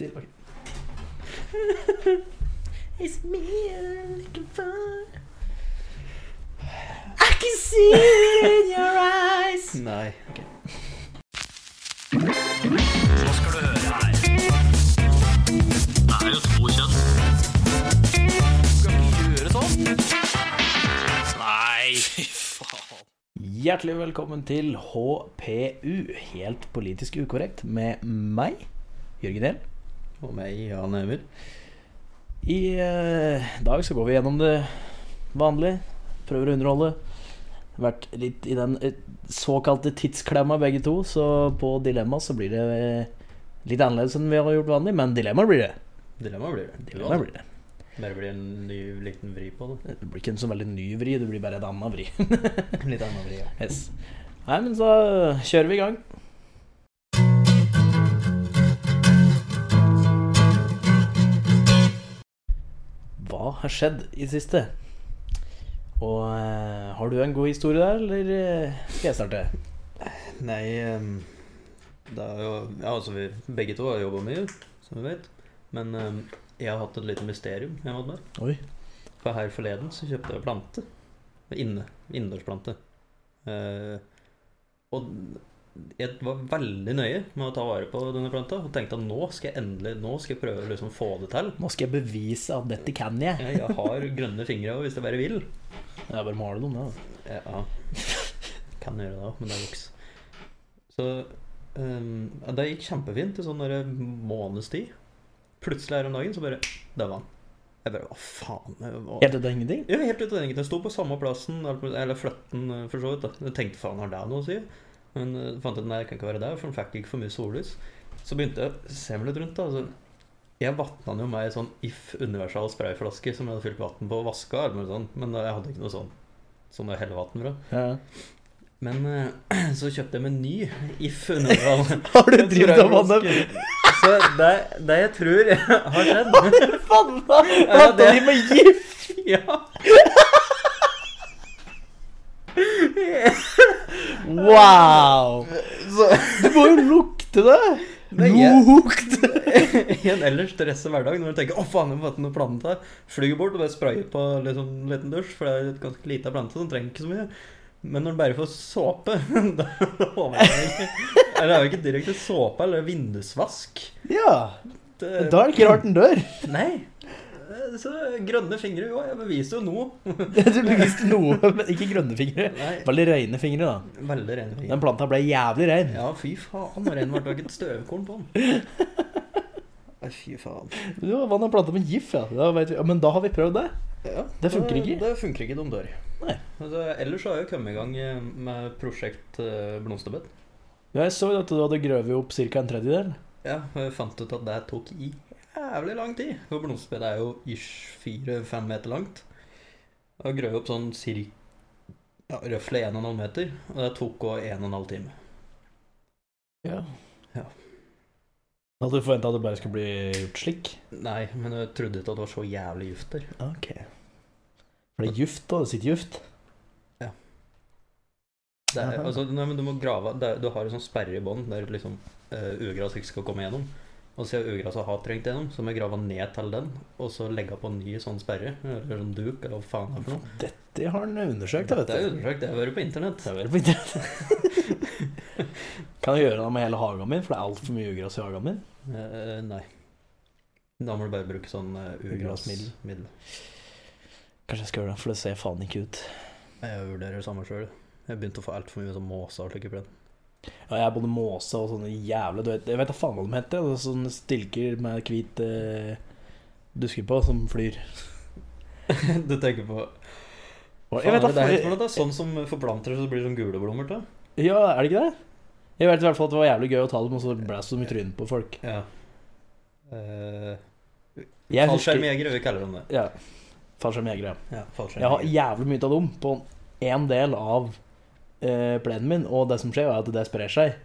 Still, ok. It's me looking for I can see it in your eyes Nei, Okay. Hva skal du høre her? Det er jo to kjønn. Skal ikke gjøre sånn. Nei, fy faen. Hjertelig velkommen til HPU, helt politisk ukorrekt, med meg, Jørgen Hel. Og meg, Jan Emil. I eh, dag så går vi gjennom det vanlige, prøver å underholde. Vært litt i den eh, såkalte tidsklemma begge to, så på dilemma så blir det eh, litt annerledes enn vi har gjort vanlig, men dilemma blir det. Dilemma blir det. Dilemma blir det. Bare blir en ny liten vri på det. Det blir ikke en så veldig ny vri, det blir bare et annet vri. Litt annen vri, ja. yes. Nei, men så kjører vi i gang. Hva har skjedd i det siste? Og eh, har du en god historie der, eller eh, skal jeg starte? Nei, ehm, det er jo Ja, altså, vi begge to har jobba mye, som vi vet. Men ehm, jeg har hatt et lite mysterium hjemme hos meg. Oi. For her forleden så kjøpte jeg plante. Inne. Innendørsplante. Eh, og jeg var veldig nøye med å ta vare på denne planta og tenkte at nå skal jeg endelig Nå skal jeg prøve å liksom få det til. Nå skal jeg bevise at dette kan jeg. Jeg, jeg har grønne fingre også, hvis jeg bare vil. Jeg bare maler dem, da. Ja, kan gjøre det òg, men det er juks. Så um, det gikk kjempefint i sånn månedstid. måneds tid. Plutselig her om dagen så bare daua han. Jeg bare Hva faen? Helt ut av ingenting? Ja, helt ut av ingenting. Jeg sto på samme plassen, eller flytten eh, for så vidt. da. Jeg tenkte faen, har det noe å si? Men uh, fant ut nei, det kan ikke være der, for hun fikk ikke for mye sollys. Så begynte jeg å se meg litt rundt. da så Jeg vatna jo med ei sånn If universal sprayflaske som jeg hadde fylt vann på og vaska og sånn, men jeg hadde ikke noe sånn sånn å heller vann fra. Ja. Men eh, så kjøpte jeg meg en ny If universal. Har du drevet av vanna? Så det, det jeg tror har skjedd Vanna! Ja, Planta det- di med gift! Ja. Wow! Så Du må jo lukte det! Lukt! i en ellers stresset hverdag, når du tenker 'Å, faen, jeg må få noe plante her', flyr bort og bare sprayer på liksom, en liten dusj, for det er et ganske lite plante, så den trenger ikke så mye. Men når du bare får såpe da. Eller det er jo ikke direkte såpe eller vindusvask. Ja, Det, da er det ikke rart den dør. Nei. Så grønne fingre, jo, jeg beviser jo noe. Du beviste noe, men ikke grønne fingre. Nei, Veldig rene fingre, da. veldig reine fingre. Den planta ble jævlig rein. Ja, fy faen, når en ikke et støvkorn på den. Nei, fy faen. Du har vanna planta med gif, ja. Da vet vi. ja. Men da har vi prøvd det. Ja, Det funker ikke. Det funker ikke, de dør. Nei. Altså, ellers har jeg jo kommet i gang eh, med prosjekt eh, blomsterbed. Ja, jeg så at du hadde grøvet opp ca. en tredjedel. Ja, jeg fant ut at det tok i jævlig lang tid. For blomsterbedet er jo ish fire-fem meter langt. Og grøv opp sånn cirka ja, røftlig 1,5 meter. Og det tok òg 1 12 time. Ja. Ja. Hadde du forventa at det bare skulle bli gjort slik? Nei, men jeg trodde ikke at det var så jævlig gift der. Ok. For det er juft, da. Det sitter juft. Det er, altså, nei, men du må grave det, er- Du har en sånn sperre i bånn der liksom uh, ugras ikke skal komme gjennom. Og siden ugraset har trengt gjennom, så må jeg grave ned til den, og så legge på en ny sånn sperre. Eller sånn duk, eller hva faen det er for noe. Dette har han undersøkt, vet vet Det er du. undersøkt, det har vært på internett. Det har vært på internett. kan jeg gjøre det med hele hagen min, for det er altfor mye ugras i hagen min? Uh, nei. Da må du bare bruke sånn uh, Ugrasmiddel. ugrasmiddel. Kanskje jeg skal gjøre det, for det ser faen ikke ut. Jeg vurderer det samme sjøl. Jeg begynte å få altfor mye sånn måser og plen. Ja, jeg er både måse og sånne jævla du vet, Jeg vet da faen hva de heter. det er Sånne stilker med hvit eh, dusker på, som flyr. du tenker på Og jeg vet da det er helt for det er sånn som forplanter så det blir sånn gule blomster til. Ja, er det ikke det? Jeg vet i hvert fall at det var jævlig gøy å ta dem, og så ble det så i trynet på folk. Ja. Uh, Fallskjermjegere, vi kaller dem det. Ja. Fallskjermjegere. Ja, Jeg har jævlig mye av dem på én del av plenen min, og det som skjer, er at det sprer seg.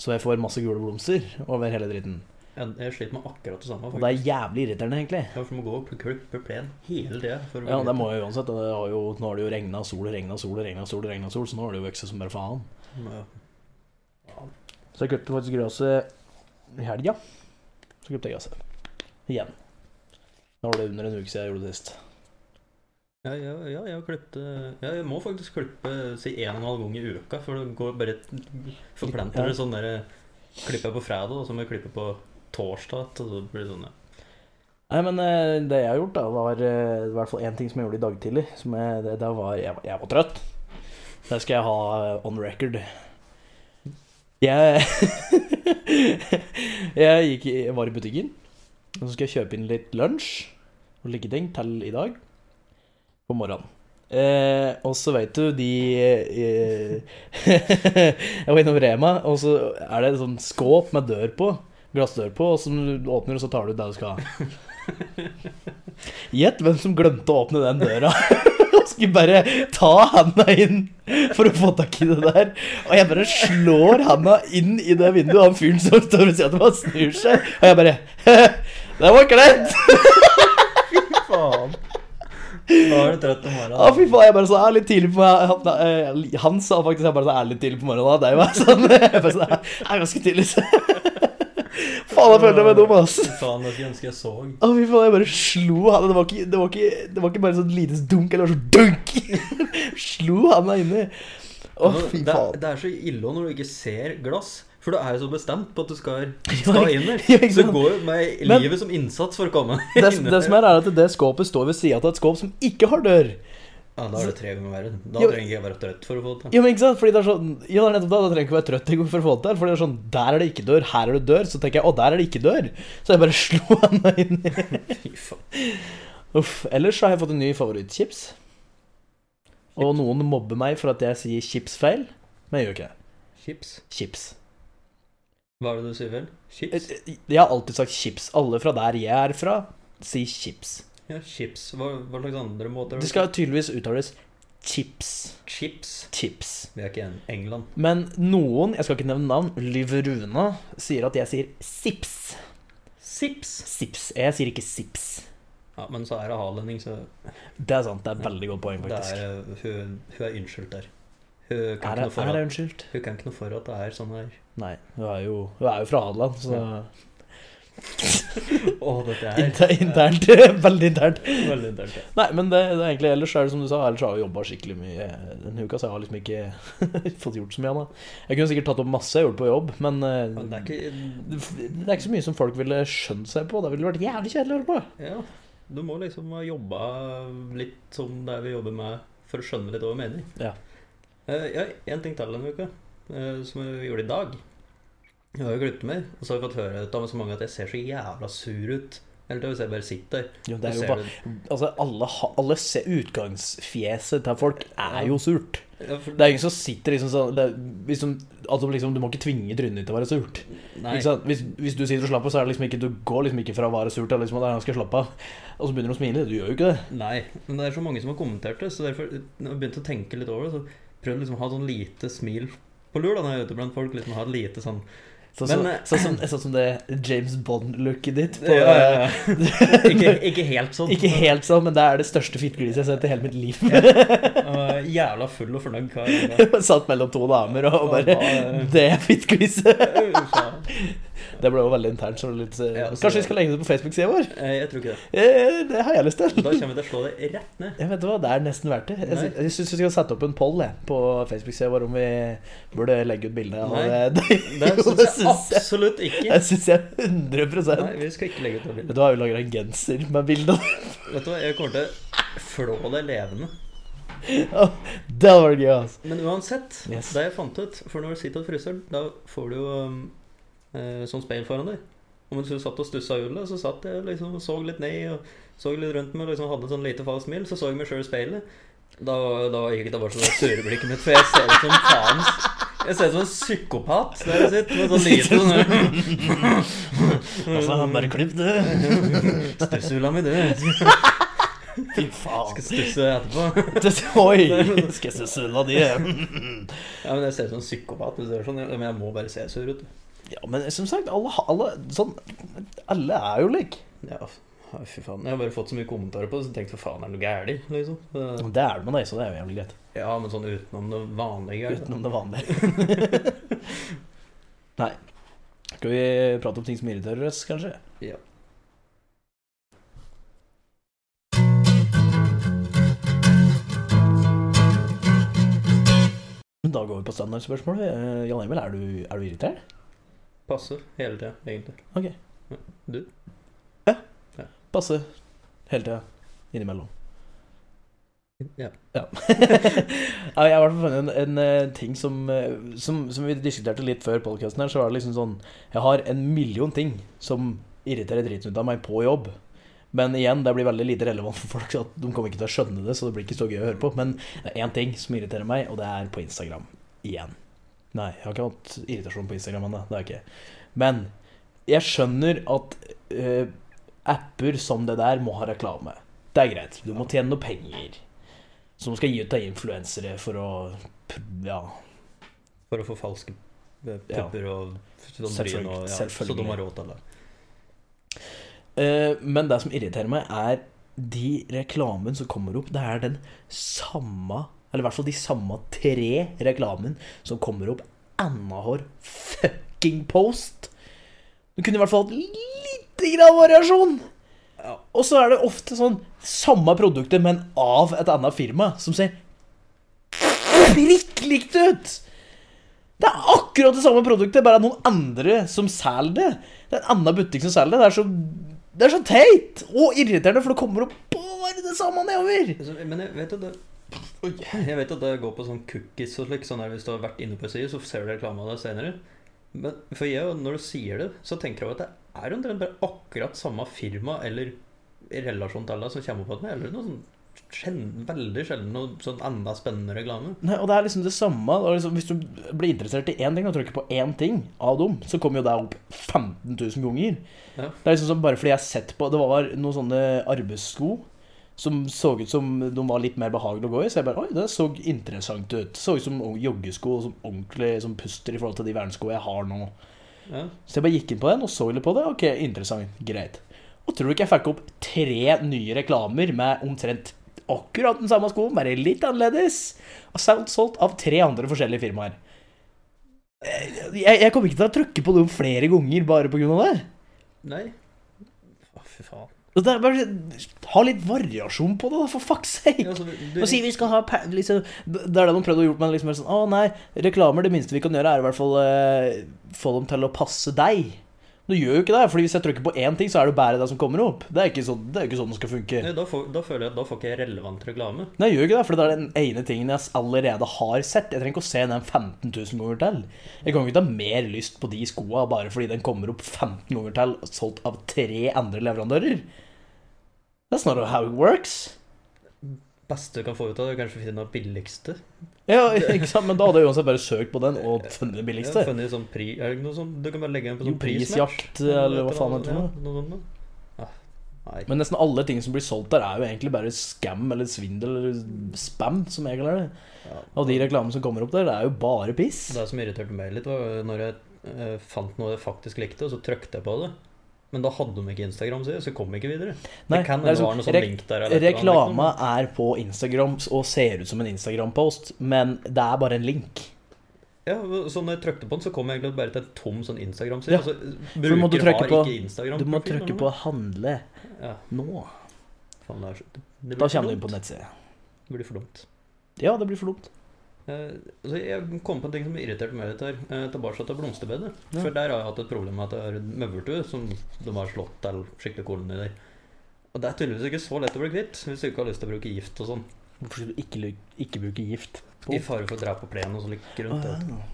Så jeg får masse gule blomster over hele dritten. Jeg, sliter med akkurat det samme. Og det er jævlig irriterende, egentlig. Ja, for du må gå og klippe plen hele tida. Ja, det må jeg uansett. og Det har jo, nå har det jo regna sol, regna sol, regna sol, regna sol, så nå har det jo vokst som bare faen. Ja. Så jeg klippet faktisk gresset i helga. Så klippet jeg gresset. Igjen. Nå var det under en uke siden jeg gjorde det sist. Ja, ja, ja, jeg har klippet ja, Jeg må faktisk klippe si en og en halv gang i uka, for det går bare forplanter det sånn der Klipper jeg på fredag, og så må jeg klippe på torsdag, og så blir det sånn, ja. Nei, men eh, det jeg har gjort, da, var eh, i hvert fall én ting som jeg gjorde i dag tidlig. Som jeg, det, det var jeg, jeg var trøtt. Det skal jeg ha eh, on record. Jeg Jeg gikk jeg var i butikken, og så skal jeg kjøpe inn litt lunsj og like ting til i dag på morgenen. Eh, og så vet du, de eh, Jeg var innom Rema, og så er det et sånt skåp med dør på. Glassdør på, og som du åpner, og så tar du ut det du skal ha. Gjett hvem som glemte å åpne den døra. Og skulle bare ta handa inn for å få tak i det der. Og jeg bare slår handa inn i det vinduet, og han fyren som står ved siden av meg, snur seg. Og jeg bare Det var kleint! Faen. Da er du trøtt om morgenen. Å, fy faen, jeg bare så er litt tidlig på han, eh, han sa faktisk jeg bare så er litt tidlig på morgenen. Det var sånn, jeg bare så, det er ganske tidlig. så. Faen, jeg følte meg dum, ass. Faen, jeg ønske jeg så. Å, fy faen, jeg bare slo han. Det var ikke, det var ikke, det var ikke bare sånn lite dunk, eller sånn dunk. slo han meg inni. Fy det, det er så ille når du ikke ser glass. For du er jo så bestemt på at du skal, skal inn der. Så du går jo med livet som innsats for å komme Det, inn det som er, er at det skåpet står ved sida av et skåp som ikke har dør. Ja, da er det tre ganger verre. Da Jo. trenger ikke være trøtt for å få det til. Jo, men ikke sant? Fordi det er sånn Ja, det er nettopp da. Da trenger jeg ikke være trøtt engang for å få det til. Fordi det er sånn Der er det ikke dør, her er det dør. Så tenker jeg å, der er det ikke dør. Så jeg bare slo henne inn. Fy faen. Uff. Ellers så har jeg fått en ny favorittchips. Og noen mobber meg for at jeg sier chips feil, men jeg gjør ikke det. Chips. Chips. Hva er det du sier feil? Chips? Jeg har alltid sagt chips. Alle fra der jeg er fra, sier chips. Ja, chips. Hva, hva slags andre måter? Det skal tydeligvis uttales chips. Chips. Chips. Vi er ikke i England. Men noen, jeg skal ikke nevne navn, Lyveruna, sier at jeg sier sips. Sips. Sips. Jeg sier ikke sips. Ja, men så er det halending, så Det er sant. Det er et veldig godt poeng, det faktisk. er, uh, hun, hun er unnskyldt der. Hun kan, Er ikke det, noe for at, hun kan ikke noe for at det er sånn her. Nei, hun er jo, hun er jo fra Hadeland, så Å, dette er inter, internt. Veldig internt. veldig internt. ja. Nei, men det, det er egentlig ellers er det som du sa, ellers har jeg jobba skikkelig mye denne uka, så jeg har liksom ikke fått gjort så mye annet. Jeg kunne sikkert tatt opp masse jeg gjorde på jobb, men eh, Men det er ikke det det er ikke så mye som folk ville skjønt seg på. Det ville vært jævlig kjedelig å høre på. Ja, du må liksom ha jobba litt som det vi jobber med, for å skjønne litt hva vi mener. Ja. Uh, ja, en ting til denne uka, uh, som vi gjorde i dag. Jeg har jo klippet meg, og så har jeg fått høre av så mange at jeg ser så jævla sur ut. Eller hvis jeg bare sitter. Jo, det jo ser bare Altså, alle, alle se- utgangsfjeset til folk er jo surt. Det er ingen som sitter liksom sånn er, liksom, altså, liksom, Du må ikke tvinge trynet ditt til å være surt. Hvis, hvis du sitter og slapper så er det liksom ikke Du går liksom ikke fra å være surt til liksom, at skal slappe av, og så begynner du å smile. Du gjør jo ikke det. Nei, men det er så mange som har kommentert det, så derfor når jeg begynte å tenke litt over det, så prøvde liksom å ha sånn lite smil på lur da når jeg er ute blant folk. Liksom ha et lite sånn Sånn som, eh, sånn som, sånn som det James Bond-looket ditt. På, ja, ja, ja. ikke, ikke helt sånn. Ikke helt sånn, men det er det største fittgliset jeg har sett i hele mitt liv. Uh, jævla full og fornøyd kar. Satt mellom to damer og bare Det er fittgliset! Det ble jo veldig internt. Så litt, eh, Ja, så- Kanskje vi skal legge det på Facebook-sida vår? Eh, Jeg tror ikke det. Eh, Det har jeg lyst til. Da kommer vi til å slå det rett ned. Jeg vet hva, Det er nesten verdt det. Jeg, Nei. jeg syns vi skal sette opp en poll på Facebook-sida vår om vi burde legge ut bilde av det. Det syns jeg absolutt ikke. Det syns jeg 100 Nei, vi skal ikke legge ut bilde. Vet. Du hva, vi lager en genser med bilde Vet du hva, jeg kommer til å flå deg levende. Oh, Det hadde vært gøy, altså. Men uansett, Yes. det jeg fant ut For når du sitter hos frisøren, da får du jo um, eh, sånn speil foran deg. Og mens du satt og stussa hjulet, så satt jeg liksom så litt ned og så litt rundt meg og liksom hadde et sånn lite falskt smil. Så så jeg meg sjøl i speilet. Da, da gikk det bare sånn surreblikket mitt, for jeg ser ut som faen Jeg ser ut som en psykopat der jeg sitter med sånn lite sånn Altså, bare klipp du. Stusshula mi, du. Fy faen. Skal stusse etterpå. Oi! Skal jeg se sulla di? Ja, men Jeg ser ut som en psykopat. sånn. Men jeg må bare se sur ut. Ja, men som sagt, alle, alle sånn Alle er jo like. Ja, fy faen. Jeg har bare fått så mye kommentarer på det, så jeg tenkte for faen, er det noe gærent? Liksom. Det er det med deg, så det er jo jævlig greit. Ja, men sånn utenom det vanlige. Utenom det vanlige. Nei. Skal vi prate om ting som irriterer oss, kanskje? Ja. Da går vi på standardspørsmål. Eh, Jan Emil, er du, er du irritert? Passe hele tida, egentlig. Ok. Du? Ja. ja. Passer Hele tida. Innimellom. Ja. Ja. Jeg har i hvert fall funnet en, en eh, ting som, eh, som Som vi diskuterte litt før podkasten her, så var det liksom sånn Jeg har en million ting som irriterer driten ut av meg på jobb. Men igjen, det blir veldig lite relevant for folk, så de kommer ikke til å skjønne det. Så det blir ikke så gøy å høre på. Men det er én ting som irriterer meg, og det er på Instagram. Igjen. Nei, jeg har ikke hatt irritasjon på Instagram ennå. Det har jeg ikke. Men jeg skjønner at uh, apper som det der må ha reklame. Det er greit. Du må tjene noe penger. Som skal gi ut av influensere for å Ja. For å få falske pupper Ja. og sånn og ja, så de har råd til det. Eh, men det som irriterer meg, er de reklamen som kommer opp. Det er den samme Eller i hvert fall de samme tre reklamen som kommer opp annenhver fucking post. Du kunne i hvert fall hatt lite grann variasjon. Og så er det ofte sånn samme produkter, men av et annet firma, som ser prikk likt ut. Det er akkurat det samme produktet, bare noen andre som selger det. Det er en annen butikk som selger det. Det er så, det er så teit og irriterende, for det kommer opp bare det samme nedover. Men vet at det Jeg vet at det går på sånn cookies og slik, sånn der hvis du har vært inne på en side, så ser du reklame av det senere. Men for jeg, når du sier det, så tenker jeg at det er omtrent bare akkurat samme firma eller i relasjon til det som kommer opp med, eller noe sånn sjelden, veldig sjelden noe sånn enda spennende reklame. Nei, og det er liksom det samme. Liksom, hvis du blir interessert i én ting og trykker på én ting av dem, så kommer jo det opp 15 000 ganger. Ja. Det er liksom sånn bare fordi jeg har sett på Det var noen sånne arbeidssko som så ut som de var litt mer behagelige å gå i. Så jeg bare Oi, det så interessant ut. Så ut som joggesko som ordentlig som puster i forhold til de verneskoene jeg har nå. Ja. Så jeg bare gikk inn på den og så litt på det. Ok, interessant, greit. Og tror du ikke jeg fikk opp tre nye reklamer med omtrent akkurat den samme skoen, bare litt annerledes? Og solgt, av tre andre forskjellige firmaer. Jeg, jeg kommer ikke til å trykke på dem flere ganger bare pga. det. Nei. Å, fy faen. Bare, ha litt variasjon på det, da, for fuck's sake. Ja, altså, du, Og si vi skal ha liksom, Det er det de prøvde å gjøre, men liksom sånn Å nei, reklamer, det minste vi kan gjøre, er i hvert fall eh, få dem til å passe deg. Du gjør jo ikke det, Fordi hvis jeg trykker på én ting, så er det bare det som kommer opp. Det er ikke sånn det, ikke sånn det skal funke. Nei, da, får, da føler jeg at da får ikke jeg relevant reklame. Nei, jeg gjør ikke det, for det er den ene tingen jeg allerede har sett. Jeg trenger ikke å se den 15 000 ganger til. Jeg kan ikke ta mer lyst på de skoa bare fordi den kommer opp 15 ganger til, solgt av tre andre leverandører. That's not how it works. beste du kan få ut av det, er kanskje finne den billigste. Ja, ikke sant? Men da hadde jeg uansett bare søkt på den og funnet Ja, billigste. funnet sånn pri, er det ikke noe sånn, Du kan bare legge den på sånn prisjakt, eller hva faen det noe. Ja, sånt. Ah, nei. Men nesten alle ting som blir solgt der, er jo egentlig bare scam eller svindel eller spam, som jeg kaller det. Ja. Og de reklamene som kommer opp der, det er jo bare piss. Det som irriterte meg litt, var når jeg eh, fant noe jeg faktisk likte, og så trykte jeg på det. Men da hadde de ikke Instagram-side, så kom ikke videre. Nei, det kan hende liksom- noe sånn link der. Reklama er på Instagram og ser ut som en Instagram-post, men det er bare en link. Ja, så når jeg trykte på den, så kom jeg egentlig bare til en tom sånn Instagram-side. Ja, Altså, bruker har på- ikke Instagram. Du må trykke på 'handle Ja, nå'. faen, det, er, det blir Da kommer du inn på nettsida. Det blir for dumt. Ja, det blir for dumt. Eh, altså jeg kom på en ting som irriterte meg litt her. Eh, tilbake til blomsterbedet. Ja. For der har jeg hatt et problem med at det er maurtue som de har slått til skikkelig kolonier. Og det er tydeligvis ikke så lett å bli kvitt hvis du ikke har lyst til å bruke gift og sånn. Hvorfor skal du ikke, ikke bruke gift? I fare for å drepe på plenen og sånn litt rundt. Ah, ja.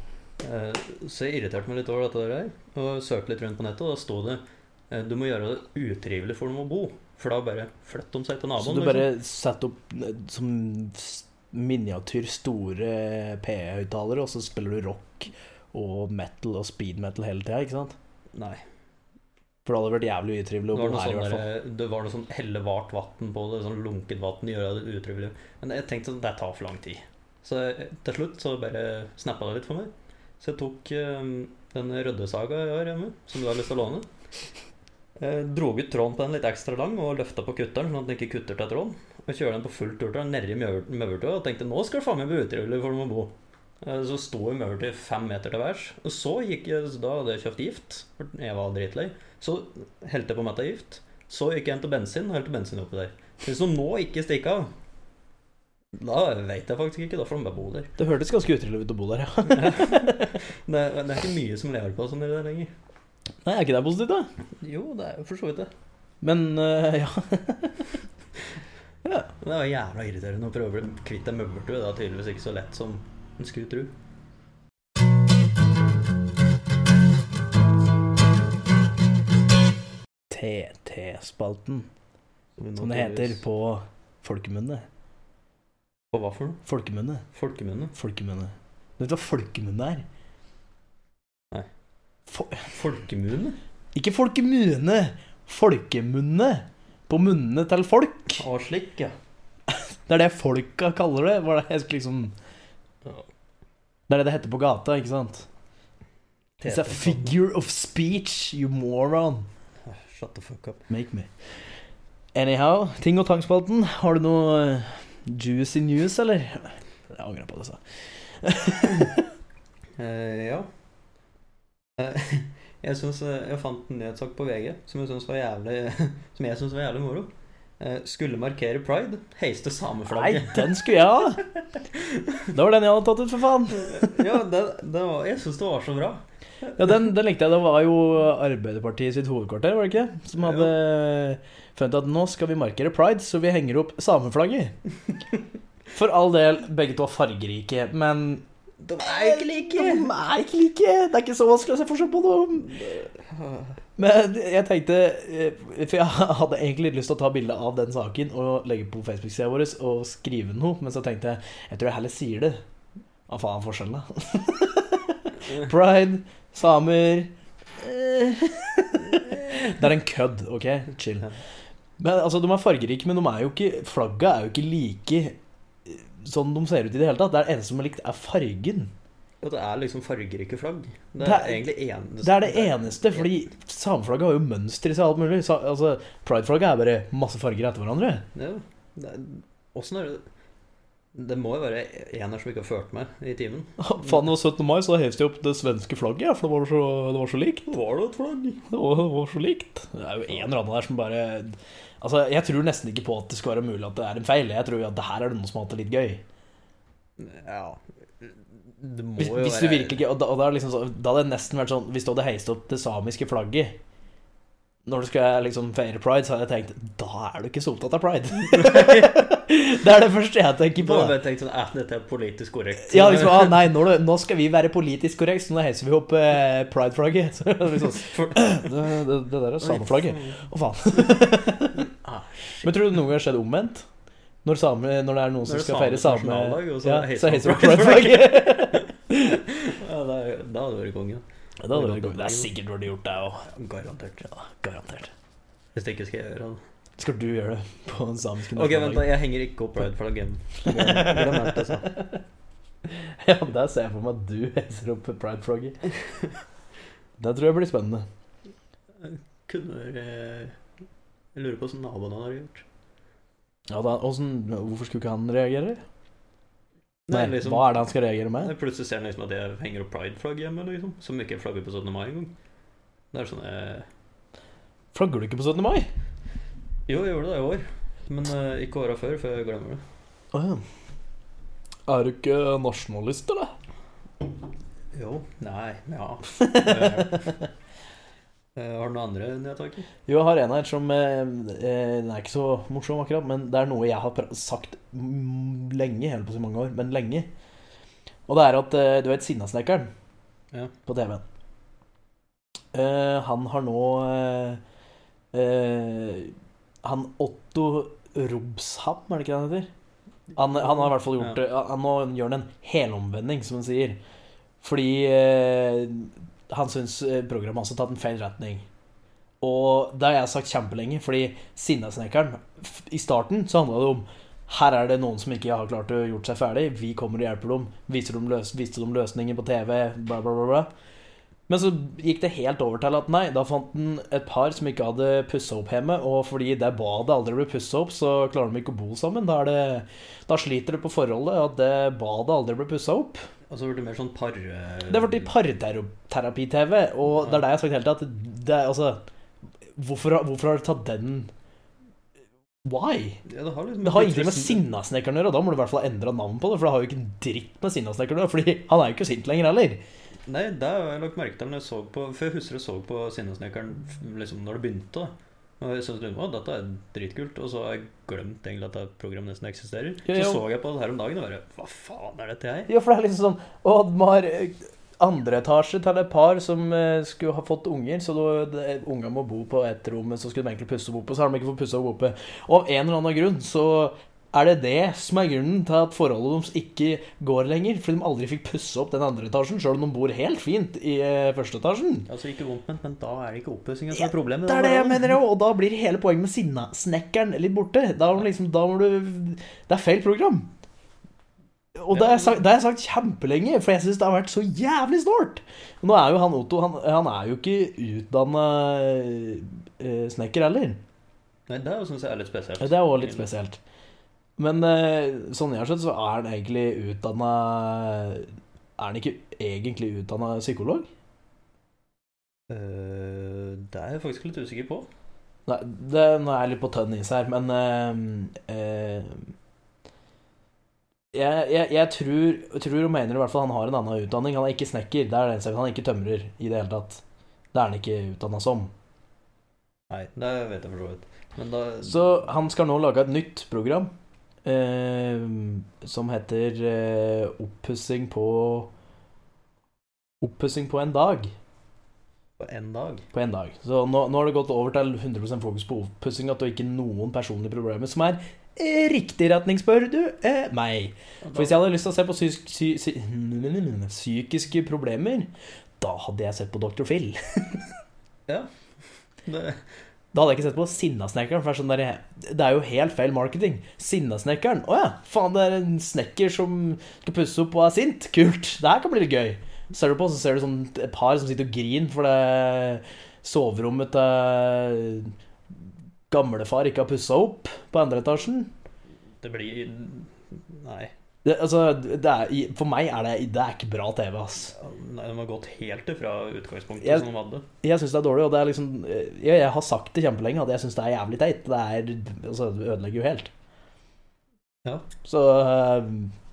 Eh, Så jeg irriterte meg litt over dette der, og søkte litt rundt på nettet, og da sto det du må gjøre det utrivelig for dem å bo. For da bare flytter de seg til naboen. Så du liksom. bare setter opp som miniatyr store PE-høyttalere, og så spiller du rock og metal og speed metal hele tida, ikke sant? Nei. For det hadde vært jævlig utrivelig å bo her, i sånn, hvert fall. det var noe sånn helle vart vann på det, sånn lunket vann gjør det utrivelig. Men jeg tenkte at det tar for lang tid. Så til slutt så bare snappa det litt for meg. Så jeg tok um, den ryddesaga jeg har hjemme, som du har lyst til å låne. Jeg dro ut tråden på den litt ekstra lang og løfta på kutteren, sånn at den ikke kutter til tråden. Og kjørte den på fullt turtall nedi maurtua og tenkte nå skal du faen meg bli utrivelig for dem å bo. Eh, Så sto over fem meter til værs. Og så gikk jeg, da hadde jeg kjøpt gift. for Jeg var dritlei. Så helte jeg på metta gift. Så gikk jeg hen til bensin og helte bensin oppi der. Hvis hun nå ikke stikker av, da veit jeg faktisk ikke. Da får de bare bo der. Det hørtes ganske utrivelig ut å bo der, ja. Det, er- det er ikke mye som lever på sånn i det lenger. Nei, er ikke det positivt, da? Jo, det er jo for så vidt det. Men uh, ja. ja. Det var jævla irriterende å prøve å bli kvitt en møbeltue. Det er tydeligvis ikke så lett som en skulle tro. TT-spalten, Som det heter på folkemunne. På hva for noe? Folkemunne. Folkemunne? Folkemunne. Vet du hva folkemunne er? Nei. Fo Folkemunne? ikke folkemune! Folkemunne! På munnene til folk. Og slik, ja. Det er det folka kaller det. Var det liksom Det er det det heter på gata, ikke sant? It's a figure of speech, you moron. Shut the fuck up. Make me. Anyhow, ting og tangspalten. Har du noe eh, juicy news, eller? Jeg angrer på det, sa uh, ja. Eh, jeg synes, eh, jeg fant en nyhetssak på VG som jeg syns var jævlig Som jeg synes var jævlig moro. Eh, skulle markere pride, heiste Nei, den skulle jeg ha! Det var den jeg hadde tatt ut, for faen. ja, det, det var, jeg syns det var så bra. Ja, den, den likte jeg. Det var jo Arbeiderpartiet sitt hovedkvarter, var det ikke? Som hadde funnet at nå skal vi markere pride, så vi henger opp sameflagget. For all del, begge to er fargerike, men De er jo ikke like! De er ikke like! Det er ikke så vanskelig å se forskjell på dem. Men jeg tenkte eh, For jeg hadde egentlig lyst til å ta bilde av den saken og legge på Facebook-sida vår og skrive noe, men så tenkte jeg jeg tror jeg heller sier det. Hva faen er forskjellen, da? Pride, samer eh, Det er en kødd, OK? Chill. Men altså, De er fargerike, men de er jo ikke flagga er jo ikke like sånn de ser ut i det hele tatt. Det er eneste som er likt, er fargen. Ja, det er liksom fargerike flagg. Det er, Det er- egentlig eneste Det er det eneste, fordi sameflagget har jo mønster i seg alt mulig. Altså, Prideflagget er bare masse farger etter hverandre. Ja. Det er, er det Det må jo være en her som ikke har ført med i timen. Faen, det var 17. mai, så heiste jeg opp det svenske flagget, ja, for det var så, det var så likt. Var det et flagg? Det var, det var så likt. Det er jo en eller annen der som bare Altså, Jeg tror nesten ikke på at det skal være mulig at det er en feil. Jeg tror at det her er det noen som har hatt det litt gøy. Ja Det må Hvis, jo hvis du være virkelig Og da, og da, liksom da hadde det nesten vært sånn Hvis du hadde heist opp det samiske flagget når du skal liksom feire pride, så hadde jeg tenkt Da er du ikke så opptatt av pride. det er det første jeg tenker Da hadde jeg tenkt sånn at Dette er politisk korrekt. Ja, liksom, ah, nei, nå, nå skal vi være politisk korrekt, så nå heiser vi opp eh, pride-flagget. Liksom, det, det, det der er sameflagget. Å, faen. Men tror du noen gang har skjedd omvendt? Når, same, når det er noen som er skal feire same... og så Ja, heiser så man pride-flagget. pride-flagget. Ja, da, da hadde det vært konge. Ja, det, hadde vært det er sikkert du hadde gjort det òg. Garantert. Ja, garantert. Hvis det ikke skal jeg gjøre det. Skal du gjøre det på den samiske Ok, vent da, jeg henger ikke opp pride-flagget. Glem glem alt. Ja, der ser jeg for meg at du heiser opp pride-flagget. Det tror jeg blir spennende. Kunne eh, Jeg lurer på hvordan naboene har gjort. Ja, da, hvordan, hvorfor skulle ikke han reagere? Nei, Nei, liksom- Hva er det han skal reagere med? Plutselig ser han liksom at jeg henger opp pride-flagg hjemme, liksom. Som ikke flagger på 17. mai engang. Det er sånn eh, Flagger du ikke på 17. mai? Jo, jeg gjorde det i år. Men eh, ikke åra før, før jeg glemmer det. Å ja. Er du ikke nasjonalist, eller? Jo. Nei. Ja. Eh, har du noen andre nedtaker? Jo, jeg har en her som eh, eh, Den er ikke så morsom, akkurat, men det er noe jeg har sagt lenge. Jeg holdt på å si mange år, men lenge. Og det er at eh, du vet Sinnasnekkeren Ja. på TV-en. Eh, han har nå eh, Han Otto Robsham, er det ikke det han heter? Han, han har i hvert fall gjort ja. Han, nå gjør han en helomvending, som han sier. Fordi han syns eh, programmet også har tatt en feil retning. Og det har jeg sagt kjempelenge, fordi Sinnasnekkeren I starten så handla det om her er det noen som ikke har klart å gjort seg ferdig. Vi kommer og hjelper dem. Viser dem, løs, viste dem løsninger på TV. Bla, bla, bla, bla. Men så gikk det helt over til at nei, da fant han et par som ikke hadde pussa opp hjemme. Og fordi det badet aldri ble pussa opp, så klarer de ikke å bo sammen. Da, det, da sliter det på forholdet at det badet aldri ble pussa opp. Og så ble det mer sånn par... Det har blitt parterapi-TV, og det er det jeg har sagt hele det er altså Hvorfor, hvorfor har du tatt den Why? Ja, det har liksom Det har ingenting med Sinnasnekkeren å gjøre, og da må du i hvert fall endre navn på det. For det har jo ikke en dritt med Sinnasnekkeren å gjøre, Fordi han er jo ikke sint lenger heller. Nei, det har jeg lagt merke til når jeg så på For jeg husker jeg så på Sinnasnekkeren liksom når det begynte. da Og jeg syntes at dette er dritkult, og så har jeg glemt egentlig at det programmet nesten eksisterer. Ja, Så ja. så jeg på det her om dagen og bare Hva faen er dette her? Ja, for det er liksom sånn Oddmar eh, andre etasje til et par som eh, skulle ha fått unger, så ungene må bo på ett rom, så skulle de egentlig pusse opp oppe, så har de ikke fått pussa opp. Og av en eller annen grunn så er det det som er grunnen til at forholdet deres ikke går lenger. Fordi de aldri fikk pusse opp den andre etasjen, sjøl om de bor helt fint i eh, første etasjen. Altså ikke vondt men da er det ikke oppussinga som er problemet. Det er det jeg mener òg, og da blir hele poenget med Sinnasnekkeren litt borte. Da, liksom, da må du Det er feil program. Og det har jeg sagt, har sagt kjempelenge, for jeg syns det har vært så jævlig snålt. Nå er jo han Otto Han, han er jo ikke utdanna snekker heller. Nei, det syns jeg er litt spesielt. Det er òg litt spesielt. Men eh, sånn jeg har skjønt, så er han egentlig utdanna Er han ikke egentlig utdanna psykolog? Uh, det er jeg faktisk litt usikker på. Nei, det, nå er jeg litt på tønn is her, men uh, uh, jeg, jeg, jeg tror, tror og mener i hvert fall han har en annen utdanning. Han er ikke snekker. Det er det eneste. Han er ikke tømrer i det hele tatt. Det er han ikke utdanna som. Nei, det vet jeg for så vidt. Men da Så han skal nå lage et nytt program eh, som heter eh, Oppussing på Oppussing på en dag. På én dag På en dag. Så nå, nå har det gått over til 100% fokus på oppussing og ikke noen personlige problemer, som er eh, riktig retning, spør du eh, meg. For hvis jeg hadde lyst til å se på psyk psy psy psykiske problemer, da hadde jeg sett på Dr. Phil. Ja. Det, Da hadde jeg ikke sett på Sinnasnekkeren. For det er, sånn det er jo helt feil marketing. Sinnasnekkeren. Å ja, faen, det er en snekker som skal pusse opp og er sint. Kult. Det her kan bli litt gøy. Ser du på, så ser du sånn et par som sitter og griner for det soverommet til gamlefar ikke har pussa opp på andre etasjen. det blir Nei. Det, altså, det er, for meg er det, det er ikke bra TV, ass. Nei, De har gått helt ifra utgangspunktet Jeg- som de hadde. Jeg syns det er dårlig, og det er liksom Jeg, jeg har sagt det kjempelenge at jeg syns det er jævlig teit. Det er Altså, det ødelegger jo helt. Ja. Så eh,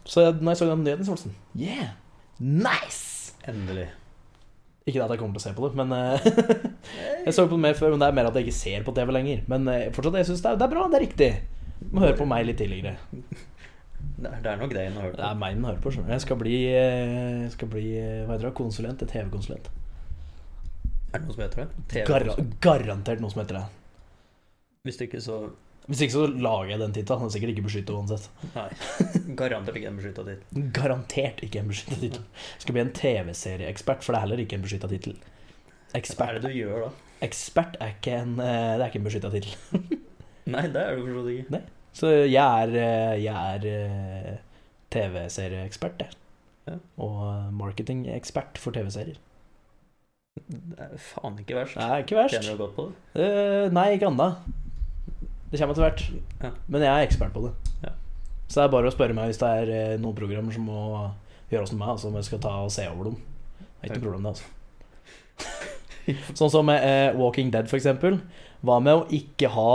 Så når jeg så den nyheten, så var det sånn Yeah! Nice! Endelig. Ikke at jeg kommer til å se på det, men eh, Jeg så på det mer før, men det er mer at jeg ikke ser på TV lenger. Men eh, fortsatt, jeg syns det, det er bra. Det er riktig. Du må høre på meg litt tidligere. Det er, det er nok deg hun har hørt Det er meg hun hører på. skjønner du. Jeg skal bli, eh, skal bli eh, hva heter det, konsulent. TV-konsulent. Er det noe som heter det? Gar garantert noe som heter det. Hvis ikke, så Hvis ikke så lager jeg den tittelen. Den er sikkert ikke beskyttet uansett. Nei. Garantert ikke en beskytta tittel. Garantert ikke en beskytta tittel. Skal bli en TV-serieekspert, for det er heller ikke en beskytta tittel. Hva er det du gjør da? ekspert er ikke en, eh, det er ikke en beskytta tittel. Nei, det er du for så vidt ikke. Så jeg er, eh, er eh, TV-serieekspert, jeg. Ja. Og marketingekspert for TV-serier. Det er faen ikke verst. Er ikke verst. Tjener du godt på det? Uh, nei, ikke anna. Det kommer etter hvert. Ja. Men jeg er ekspert på det. Ja. Så det er bare å spørre meg hvis det er noen programmer som må gjøres med meg, altså om jeg skal ta og se over dem. Det er ikke noe problem, det, altså. sånn som med uh, Walking Dead, for eksempel. Hva med å ikke ha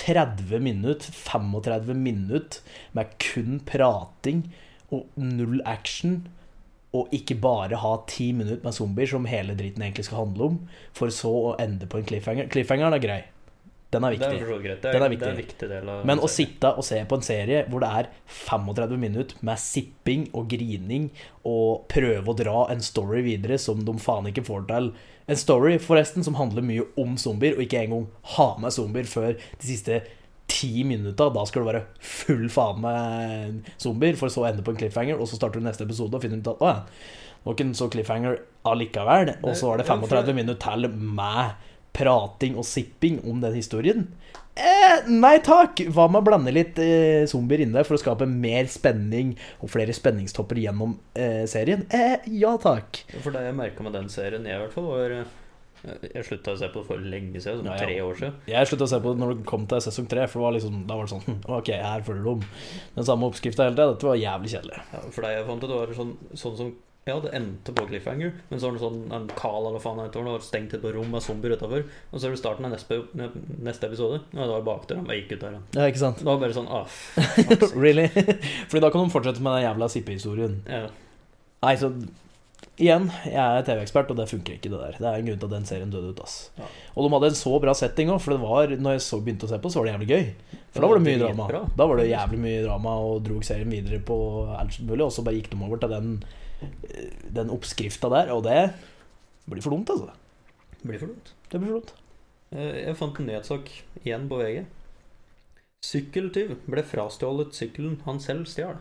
30 minutter, 35 minutter med kun prating og null action, og ikke bare ha 10 minutter med zombier, som hele driten egentlig skal handle om, for så å ende på en cliffhanger. Cliffhangeren er grei. Den er Det er viktig. vidt greit. Det Den er, viktig. det er en viktig. del av Men å sitte og se på en serie hvor det er 35 minutter med sipping og grining og prøve å dra en story videre som de faen ikke får til En story forresten som handler mye om zombier, og ikke engang ha med zombier før de siste ti minutter, Da skal det være full faen med zombier, for så å ende på en cliffhanger, og så starter du neste episode og finner ut at å ja, det var ikke en så cliffhanger allikevel. Og så var det 35 minutter til med prating og sipping om den historien. Eh, nei takk! Hva med å blande litt eh, zombier inni der for å skape mer spenning og flere spenningstopper gjennom eh, serien? Eh, ja takk. For det jeg merka med den serien, jeg i hvert fall, var eh, Jeg slutta å se på det for lenge siden, som Ja, ja. tre år siden. Jeg slutta å se på det når det kom til sesong tre, for det var liksom, da var det sånn hm, Ok, her følger de den samme oppskrifta hele tida. Dette var jævlig kjedelig. Ja, for det jeg fant ut, det var sånn, sånn som Ja, det endte på cliffhanger, men så var det sånn en Carl eller faen det var stengt et rom med zombier utafor. Og så er det starten av neste, neste episode, og det var bakdøra. Jeg gikk ut der. Ja, ikke sant? Det var bare sånn ah, really? Fordi da kan de fortsette med den jævla sippehistorien. ja. Nei, så Igjen, jeg er TV-ekspert, og det funker ikke, det der. Det er en grunn til at den serien døde ut, ass. Ja. Og de hadde en så bra setting òg, for det var Når jeg så begynte å se på, så var det jævlig gøy. For da var det mye drama. Da var det jævlig mye drama, og drog serien videre på alt mulig, og så bare gikk de over til den Den oppskrifta der, og det blir for dumt, altså. Blir for dumt. Det blir for dumt. Eh, Jeg fant en nyhetssak igjen på VG. Sykkeltyv ble frastjålet sykkelen han selv stjal.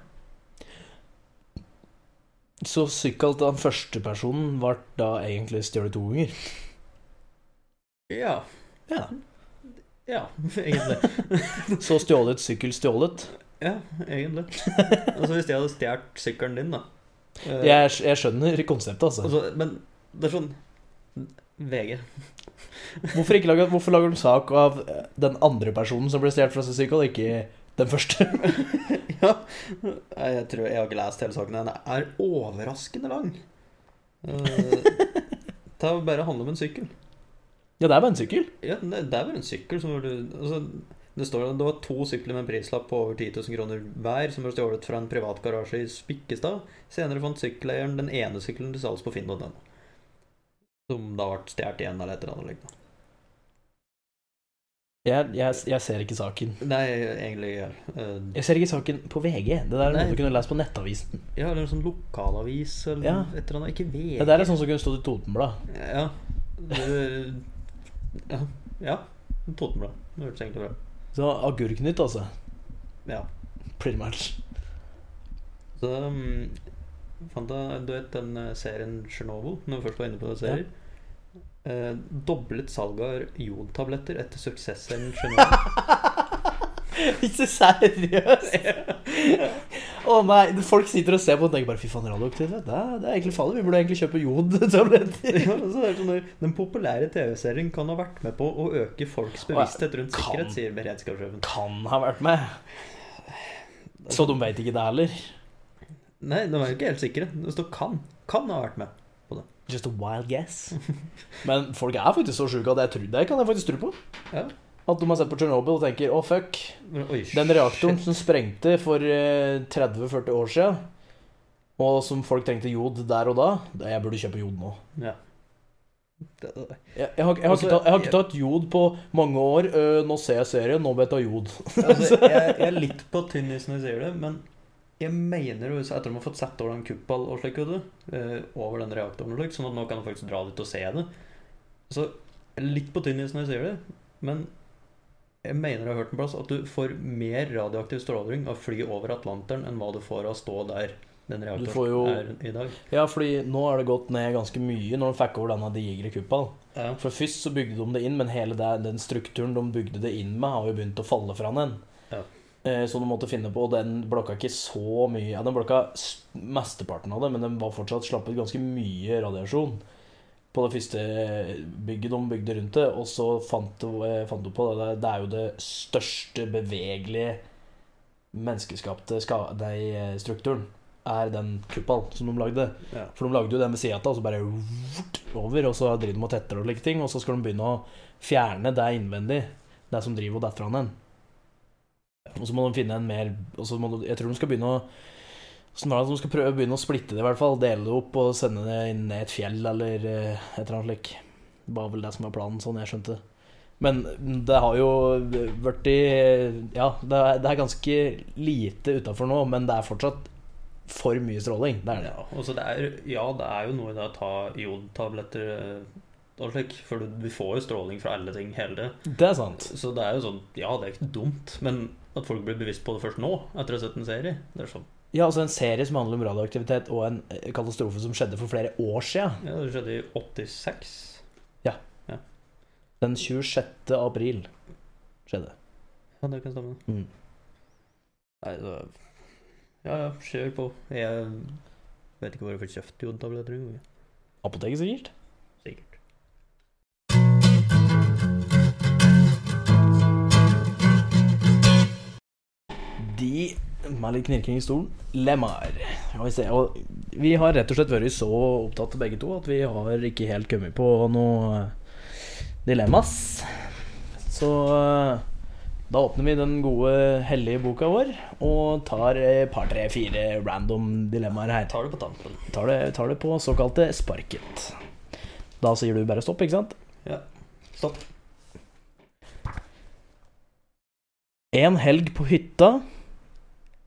Så såkalt den første personen ble da egentlig stjålet to ganger. Ja. Ja. Ja, egentlig. Så stjålet sykkel stjålet. Ja, egentlig. Altså Hvis jeg hadde stjålet sykkelen din, da Jeg, jeg skjønner konseptet, altså. altså, Men det er sånn VG. Hvorfor, lager, hvorfor lager de sak av eh, den andre personen som ble stjålet fra og ikke den første? ja. Jeg tror jeg har ikke lest hele saken. Den er overraskende lang. Eh, Det er bare handler om en sykkel. Ja, det er bare en sykkel. Ja, det er bare en sykkel som du altså, Det står at det var to sykler med en prislapp på over 10 000 kroner hver som ble stjålet fra en privat garasje i Spikkestad. Senere fant sykkeleieren den ene sykkelen til salgs på finn.no. Som da ble stjålet igjen eller et eller annet lignende. Jeg, jeg, jeg ser ikke saken. Nei, egentlig ja. uh, Jeg ser ikke saken på VG. Det der er noe du kunne lest på Nettavisen. Ja, eller en sånn lokalavis eller Ja. et eller annet. Ikke VG. Det der er sånn som kunne stått i Totenblad. Ja. Ja. ja. Totenblad. Det hørtes egentlig bra Så Agurknytt, altså. Ja. Pretty much. Så um, fant jeg, du vet den eh, serien Chernobyl, når vi først var inne på serier? Eh, doblet salget av jodtabletter etter suksessen Chernobyl. Ikke seriøst? Å nei, folk sitter og ser på og tenker bare fy faen, radioaktivitet. Det, er- det er egentlig farlig. Vi burde egentlig kjøpe jodtabletter. ja, så det sånn, den populære TV-serien kan ha vært med på å øke folks bevissthet rundt Kan. sikkerhet, sier beredskapssjefen. Kan ha vært med. Så de veit ikke det heller. Nei, de er jo ikke helt sikre. Det står 'kan'. Kan ha vært med. Just a wild guess. Men folk er faktisk så sjuke at jeg tror det kan jeg faktisk tro på. Ja. At de har sett på Chernobyl og tenker å fuck, Oi, den reaktoren som sprengte for eh, 30-40 år siden, og som folk trengte jod der og da, det, jeg burde kjøpe jod nå. Ja. Det, det. Jeg, jeg, har, jeg, har, Altså, ikke tatt, jeg har ikke tatt jod på mange år. Nå ser jeg serien, nå må jeg ta jod. Altså, jeg, jeg er litt på tynn is når jeg sier det, men jeg mener jo etter at de har fått sett over den kuppal og slik, vet eh, over den reaktoren slik, sånn at nå kan de faktisk dra dit og se det. Så jeg er litt på tynn is når jeg sier det, men jeg mener jeg har hørt en plass at du får mer radioaktiv stråling av fly over Atlanteren enn hva du får av å stå der den reaktoren jo- er i dag. Ja, fordi nå er det gått ned ganske mye når de fikk over denne digre kuppa. Ja. For først så bygde de det inn, men hele den strukturen de bygde det inn med, har jo begynt å falle fra den. Ja. Eh, Så de måtte finne på, og den blokka ikke så mye Ja, den blokka mesteparten av det, men den var fortsatt slappet ganske mye radiasjon på det første bygget de bygde rundt det. Og så fant du, eh, du på det Det er jo det største bevegelige menneskeskapte ska, nei, eh, strukturen. Er den kuppal som de lagde. Ja. For de lagde jo den ved sida av, og så bare over, og så driver de og tetter og like ting, og så skal de begynne å fjerne det innvendig, det som driver og detter fra den. Og så må de finne en mer og så må de, Jeg tror de skal begynne å Det at de skal prøve å begynne å splitte det, i hvert fall. Dele det opp og sende det inn i et fjell eller eh, et eller annet slik. Det var vel det som var planen, sånn jeg skjønte. Men det har jo vært i Ja, det er, det er ganske lite utafor nå, men det er fortsatt for mye stråling. Det er det. Ja, det er, ja, det er jo noe i det å ta jodtabletter eh, og slik, for du, du får jo stråling fra alle ting hele tiden. Det er sant. Så det er jo sånn, ja, det er ikke dumt, men at folk blir bevisst på det først nå, etter å ha sett en serie, det er sånn. Ja, altså En serie som handler om radioaktivitet og en eh, katastrofe som skjedde for flere år siden. Ja, det skjedde i 86. Ja. ja. Den 26. april skjedde. Ja, det kan stemme. Mm. Nei, så Ja, ja, kjør på. Jeg vet ikke hvor jeg får kjøpt jodtabletter engang. Apoteket, sikkert? Sikkert. De med litt knirking i stolen Lemar. Vi vi har rett og slett vært så opptatt begge to at vi har ikke helt kommet på noe dilemmas. Så eh, da åpner vi den gode, hellige boka vår og tar et par, tre, fire random dilemmaer her. Tar det på tampen. Tar det, tar det på såkalte sparket. Da sier du bare stopp, ikke sant? Ja. Stopp. En helg på hytta,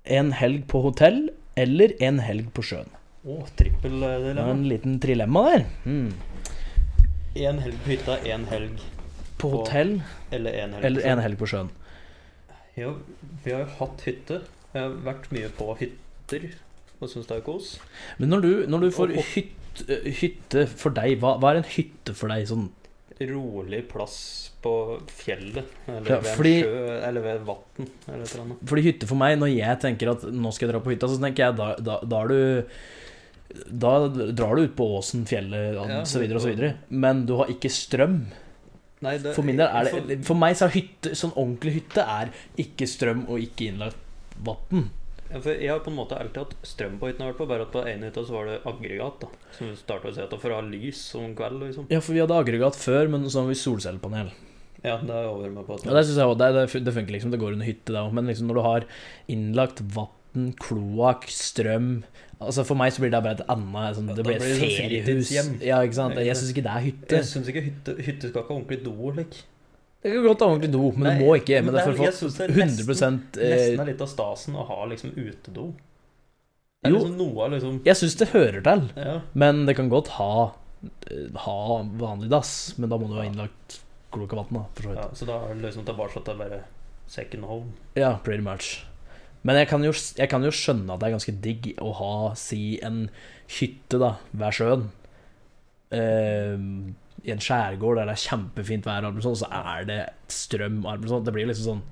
en helg på hotell eller en helg på sjøen. Å, trippel eh, er dilemma. en liten trilemma der. Mm. Én helg på hytta, én helg På På- hotell eller én helg eller en helg på sjøen. Ja, vi har jo hatt hytte. Jeg har vært mye på hytter og syns det er kos. Men når du, når du får Og- og- hytte, hytte for deg, hva, hva er en hytte for deg sånn? Rolig plass på fjellet. Eller Ja, ved en fordi- sjø, eller ved vann, eller et eller annet. Fordi hytte for meg, når jeg tenker at nå skal jeg dra på hytta, så tenker jeg da, da, da er du Da drar du ut på åsen, fjellet og Ja, så videre og så videre. Men du har ikke strøm. Nei, det, For min del er det For meg så er hytte Sånn ordentlig hytte er ikke strøm og ikke innlagt vann. Ja, for jeg har på en måte alltid hatt strøm på hytta, jeg har vært på, bare at på den ene hytta så var det aggregat. da Som vi starta å se etter for å ha lys om kvelden, liksom. Ja, for vi hadde aggregat før, men så har vi solcellepanel. Ja, det er over med på. At Ja, det synes jeg også, det, det, funker liksom, det går under hytte, det òg. Men liksom når du har innlagt vann, kloakk, strøm Altså For meg så blir det bare et annet sånn, Det blir et sånn feriehus. Ja, ikke sant? Jeg syns ikke det er hytte. Jeg syns ikke hytte, hytte skal ikke ha ordentlig do. Like. Det kan godt ha ordentlig do, men det du må ikke. Men men det er er- for jeg å synes få det er nesten- Nesten eh, er litt av stasen å ha liksom utedo. Det er Jo. liksom noe av liksom Jeg syns det hører til, Ja. men det kan godt ha eh, Ha vanlig dass, men da må du ha innlagt klok av vann, da. For så vidt. ja, så da er det liksom tilbake til bare second home. Ja, pretty much. Men jeg kan, jo, jeg kan jo skjønne at det er ganske digg å ha, si, en hytte da, ved sjøen. Eh, I en skjærgård der det er kjempefint vær, og så er det strøm. Det blir liksom sånn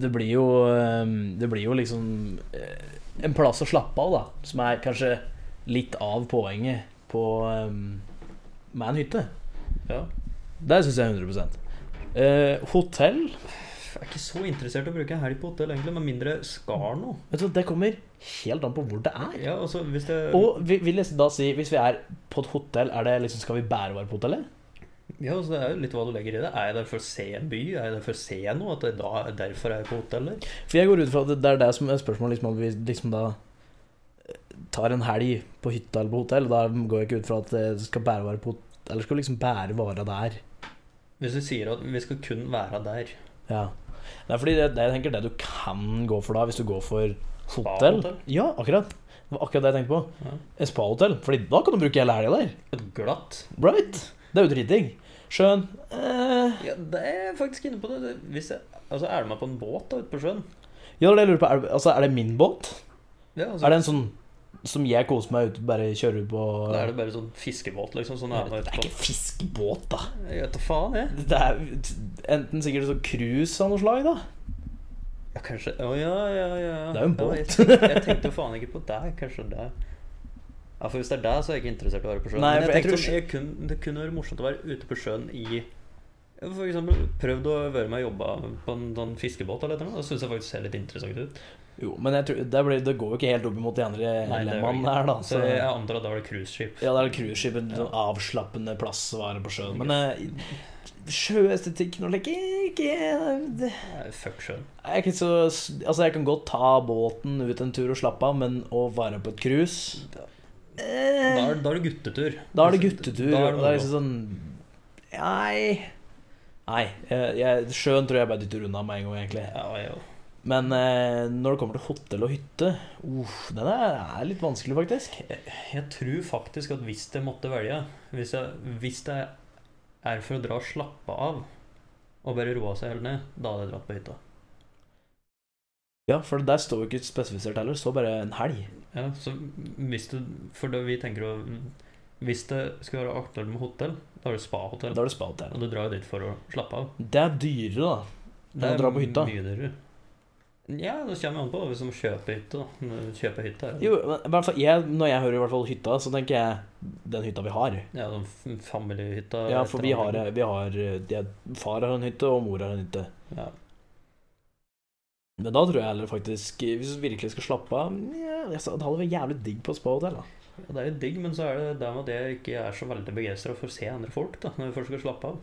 Det blir jo eh, Det blir jo liksom eh, en plass å slappe av, da. Som er kanskje litt av poenget på, med en hytte. Ja. Det syns jeg 100 eh, Hotell Jeg er ikke så interessert i å bruke en helg på hotell, egentlig, med mindre skal noe. Vet du, Det kommer helt an på hvor det er. Ja, altså, hvis det Og vi- vil jeg da si, hvis vi er på et hotell, er det liksom, skal vi bære være på hotellet? Ja, altså, det er jo litt hva du legger i det. Er jeg der for å se en by? Er jeg der for å se noe? At det da, derfor er jeg på hotellet? For jeg går ut fra at det er det som er spørsmålet, liksom, at vi liksom da eh, tar en helg på hytta eller på hotell. Da går jeg ikke ut fra at det skal bære vare på eller skal liksom bære vara der. Hvis du sier at vi skal kun være der Ja. Det er fordi det, det jeg tenker det du kan gå for da, hvis du går for hotell. Ja, akkurat. Det var akkurat det jeg tenkte på. Ja. Et spahotell. Fordi da kan du bruke hele helga der. Et glatt Right? Det er jo dritdigg. Sjøen eh, Ja, det er jeg faktisk inne på det. det hvis jeg, altså, er du med på en båt da, ute på sjøen? Ja, det er det jeg lurer på. Er, altså, er det min båt? Ja, altså, Er det en sånn som jeg koser meg ute bare kjører på Da er det bare sånn fiskebåt, liksom. Sånn Det er ikke fiskebåt, da. Jeg vet da faen, jeg. Det er enten sikkert sånn cruise av noe slag, da. Ja, kanskje Å ja, ja, ja. Det er jo en Ja, båt. jeg, tenkte, jeg tenkte faen ikke på deg. Kanskje det. Ja, for Hvis det er deg, så er jeg ikke interessert i å være på sjøen. Nei, Men jeg jeg tenkte tror sånn, jeg kun, det kunne vært morsomt å være ute på sjøen i For eksempel prøvd å være med og jobbe på en sånn fiskebåt eller noe. Det syns jeg faktisk ser litt interessant ut. Jo, men tror, det, blir, det går jo ikke helt opp imot de andre lemmaene her, da. Så jeg antar at da var det cruiseskip. Ja, det er cruiseskip, en sånn avslappende plass å være på sjøen. Men eh, sjøestetikk nå like, ikke Fuck sjøen. Jeg ikke så Altså, jeg kan godt ta båten ut en tur og slappe av, men å være på et cruise Da eh, er, da er det guttetur. Da er det guttetur. Da er det det er liksom sånn Nei. Nei. Jeg, jeg, sjøen tror jeg bare dytter unna med en gang, egentlig. Ja, ja. Men eh, når det kommer til hotell og hytte uh, Den er, er litt vanskelig, faktisk. Jeg, jeg tror faktisk at hvis jeg måtte velge Hvis jeg, hvis jeg er for å dra og slappe av og bare roe seg helt ned, da hadde jeg dratt på hytta. Ja, for der står jo ikke spesifisert heller. Det står bare en helg. Ja, så hvis du For det vi tenker å Hvis det skal være aktuelt med hotell, da er det spahotell. Da er det spahotell. Og du drar jo dit for å slappe av. Det er dyrere, da. Det å dra på hytta. mye dyrere. Ja, det kommer an på hvis du kjøper kjøpe hytte. da kjøper hytte er Jo, men jeg, Når jeg hører i hvert fall hytta, så tenker jeg den hytta vi har. Ja, den familiehytta. Ja, for vi har, vi har de, Far har en hytte, og mor har en hytte. ja. Men da tror jeg heller faktisk Hvis du virkelig skal slappe av ja, Det hadde vært jævlig digg på spa-hotell. da. Ja, det er jo digg, men så er det det med at jeg ikke er så veldig begeistra for å se andre folk da, når vi først skal slappe av.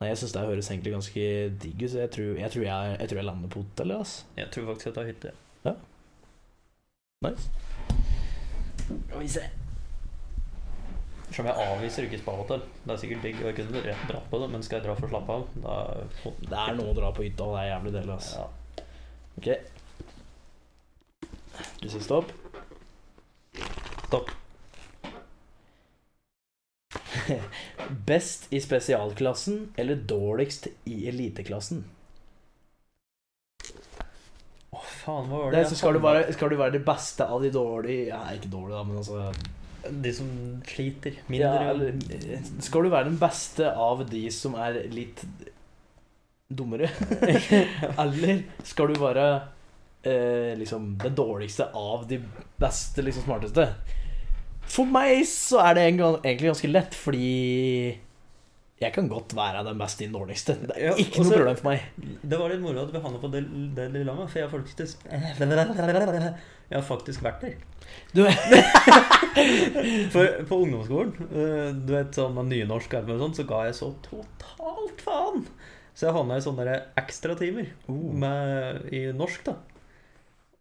Nei, Jeg syns det høres egentlig ganske digg ut, så jeg tror jeg, tror jeg, jeg, tror jeg lander på hotell. Altså. Jeg tror faktisk jeg tar hytte. Ja. Nice. Skal vi se. Som jeg avviser ikke spahotell. Det er sikkert digg, og jeg kunne dratt på det, men skal jeg dra for å slappe av, da Det er noe å dra på hytta, og det er jævlig deilig. altså. Ja. Ok. Du sier stopp? Stopp. Best i spesialklassen eller dårligst i eliteklassen? Å, faen, hva var det? det? så skal, du være, skal du være det beste av de dårlige Ja, ikke dårlige, da, men altså De som sliter ja, mindre. eller, Skal du være den beste av de som er litt dummere? eller skal du være eh, liksom det dårligste av de beste, liksom smarteste? For meg så er det egentlig ganske lett, fordi jeg kan godt være den beste i den dårligste. Det er Ja, ikke noe problem for meg. Det var litt moro at vi havna på det, det dilemmaet, for jeg har faktisk Jeg har faktisk vært der. Du, For på ungdomsskolen, eh, du vet sånn med nynorsk og sånn, så ga jeg så totalt faen. Så jeg havna i sånne ekstratimer Oh. i norsk, da.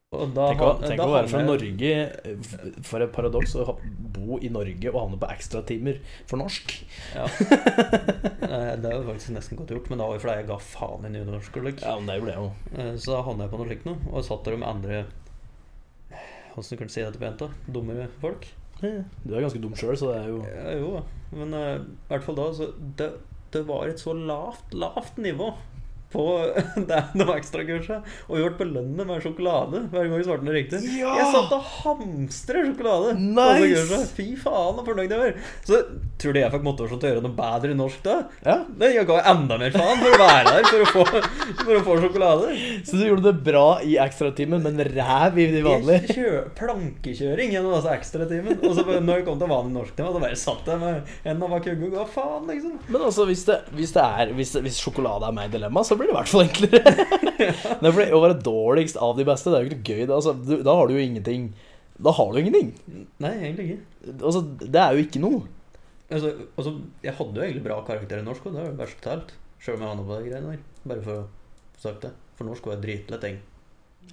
Tenk å, tenk å være fra Norge, for et paradoks, å bo i Norge og havne på ekstratimer for norsk. Ja. Det er faktisk nesten godt gjort, men da var det fordi jeg ga faen i nynorsk. Ja, men det ble jo. Eh, Så da havna jeg på noe slikt noe, og satt der med andre Åssen du kan si dette pent, jenta? Dummere folk. Du er ganske dum sjøl, så det er jo Ja, jo. Men eh, i hvert fall da så det, det var et så lavt, lavt nivå på det, det var ekstrakurset. Og vi ble belønnet med sjokolade hver gang vi svarte noe riktig. Ja! Jeg satt og hamstret sjokolade. på Nice! Fy faen, så fornøyd jeg var. Så tror du jeg fikk motivasjon til å gjøre noe bedre i norsk da? Ja, Men jeg ga enda mer faen for å være der for å få, for å få sjokolade. Så du gjorde det bra i ekstratimen, men ræv i de vanlige? Kjø plankekjøring gjennom altså ekstratimen. Og så når jeg kom til vanlig norsktime, så bare satt jeg med hendene bak hodet og ga faen, liksom. Men altså, hvis, det, hvis, det er, hvis, hvis sjokolade er meg i dilemma, så blir det i hvert fall enklere. Nei, for Å være dårligst av de beste, det er jo ikke noe gøy. Altså, du, da har du jo ingenting Da har du ingenting. Nei, egentlig ikke. Altså, det er jo ikke noe. Altså, altså, jeg hadde jo egentlig bra karakter i norsk, og det er jo verst talt. Sjøl om jeg havna på de greiene der. Bare for å få sagt det. For norsk var jo dritlett ting.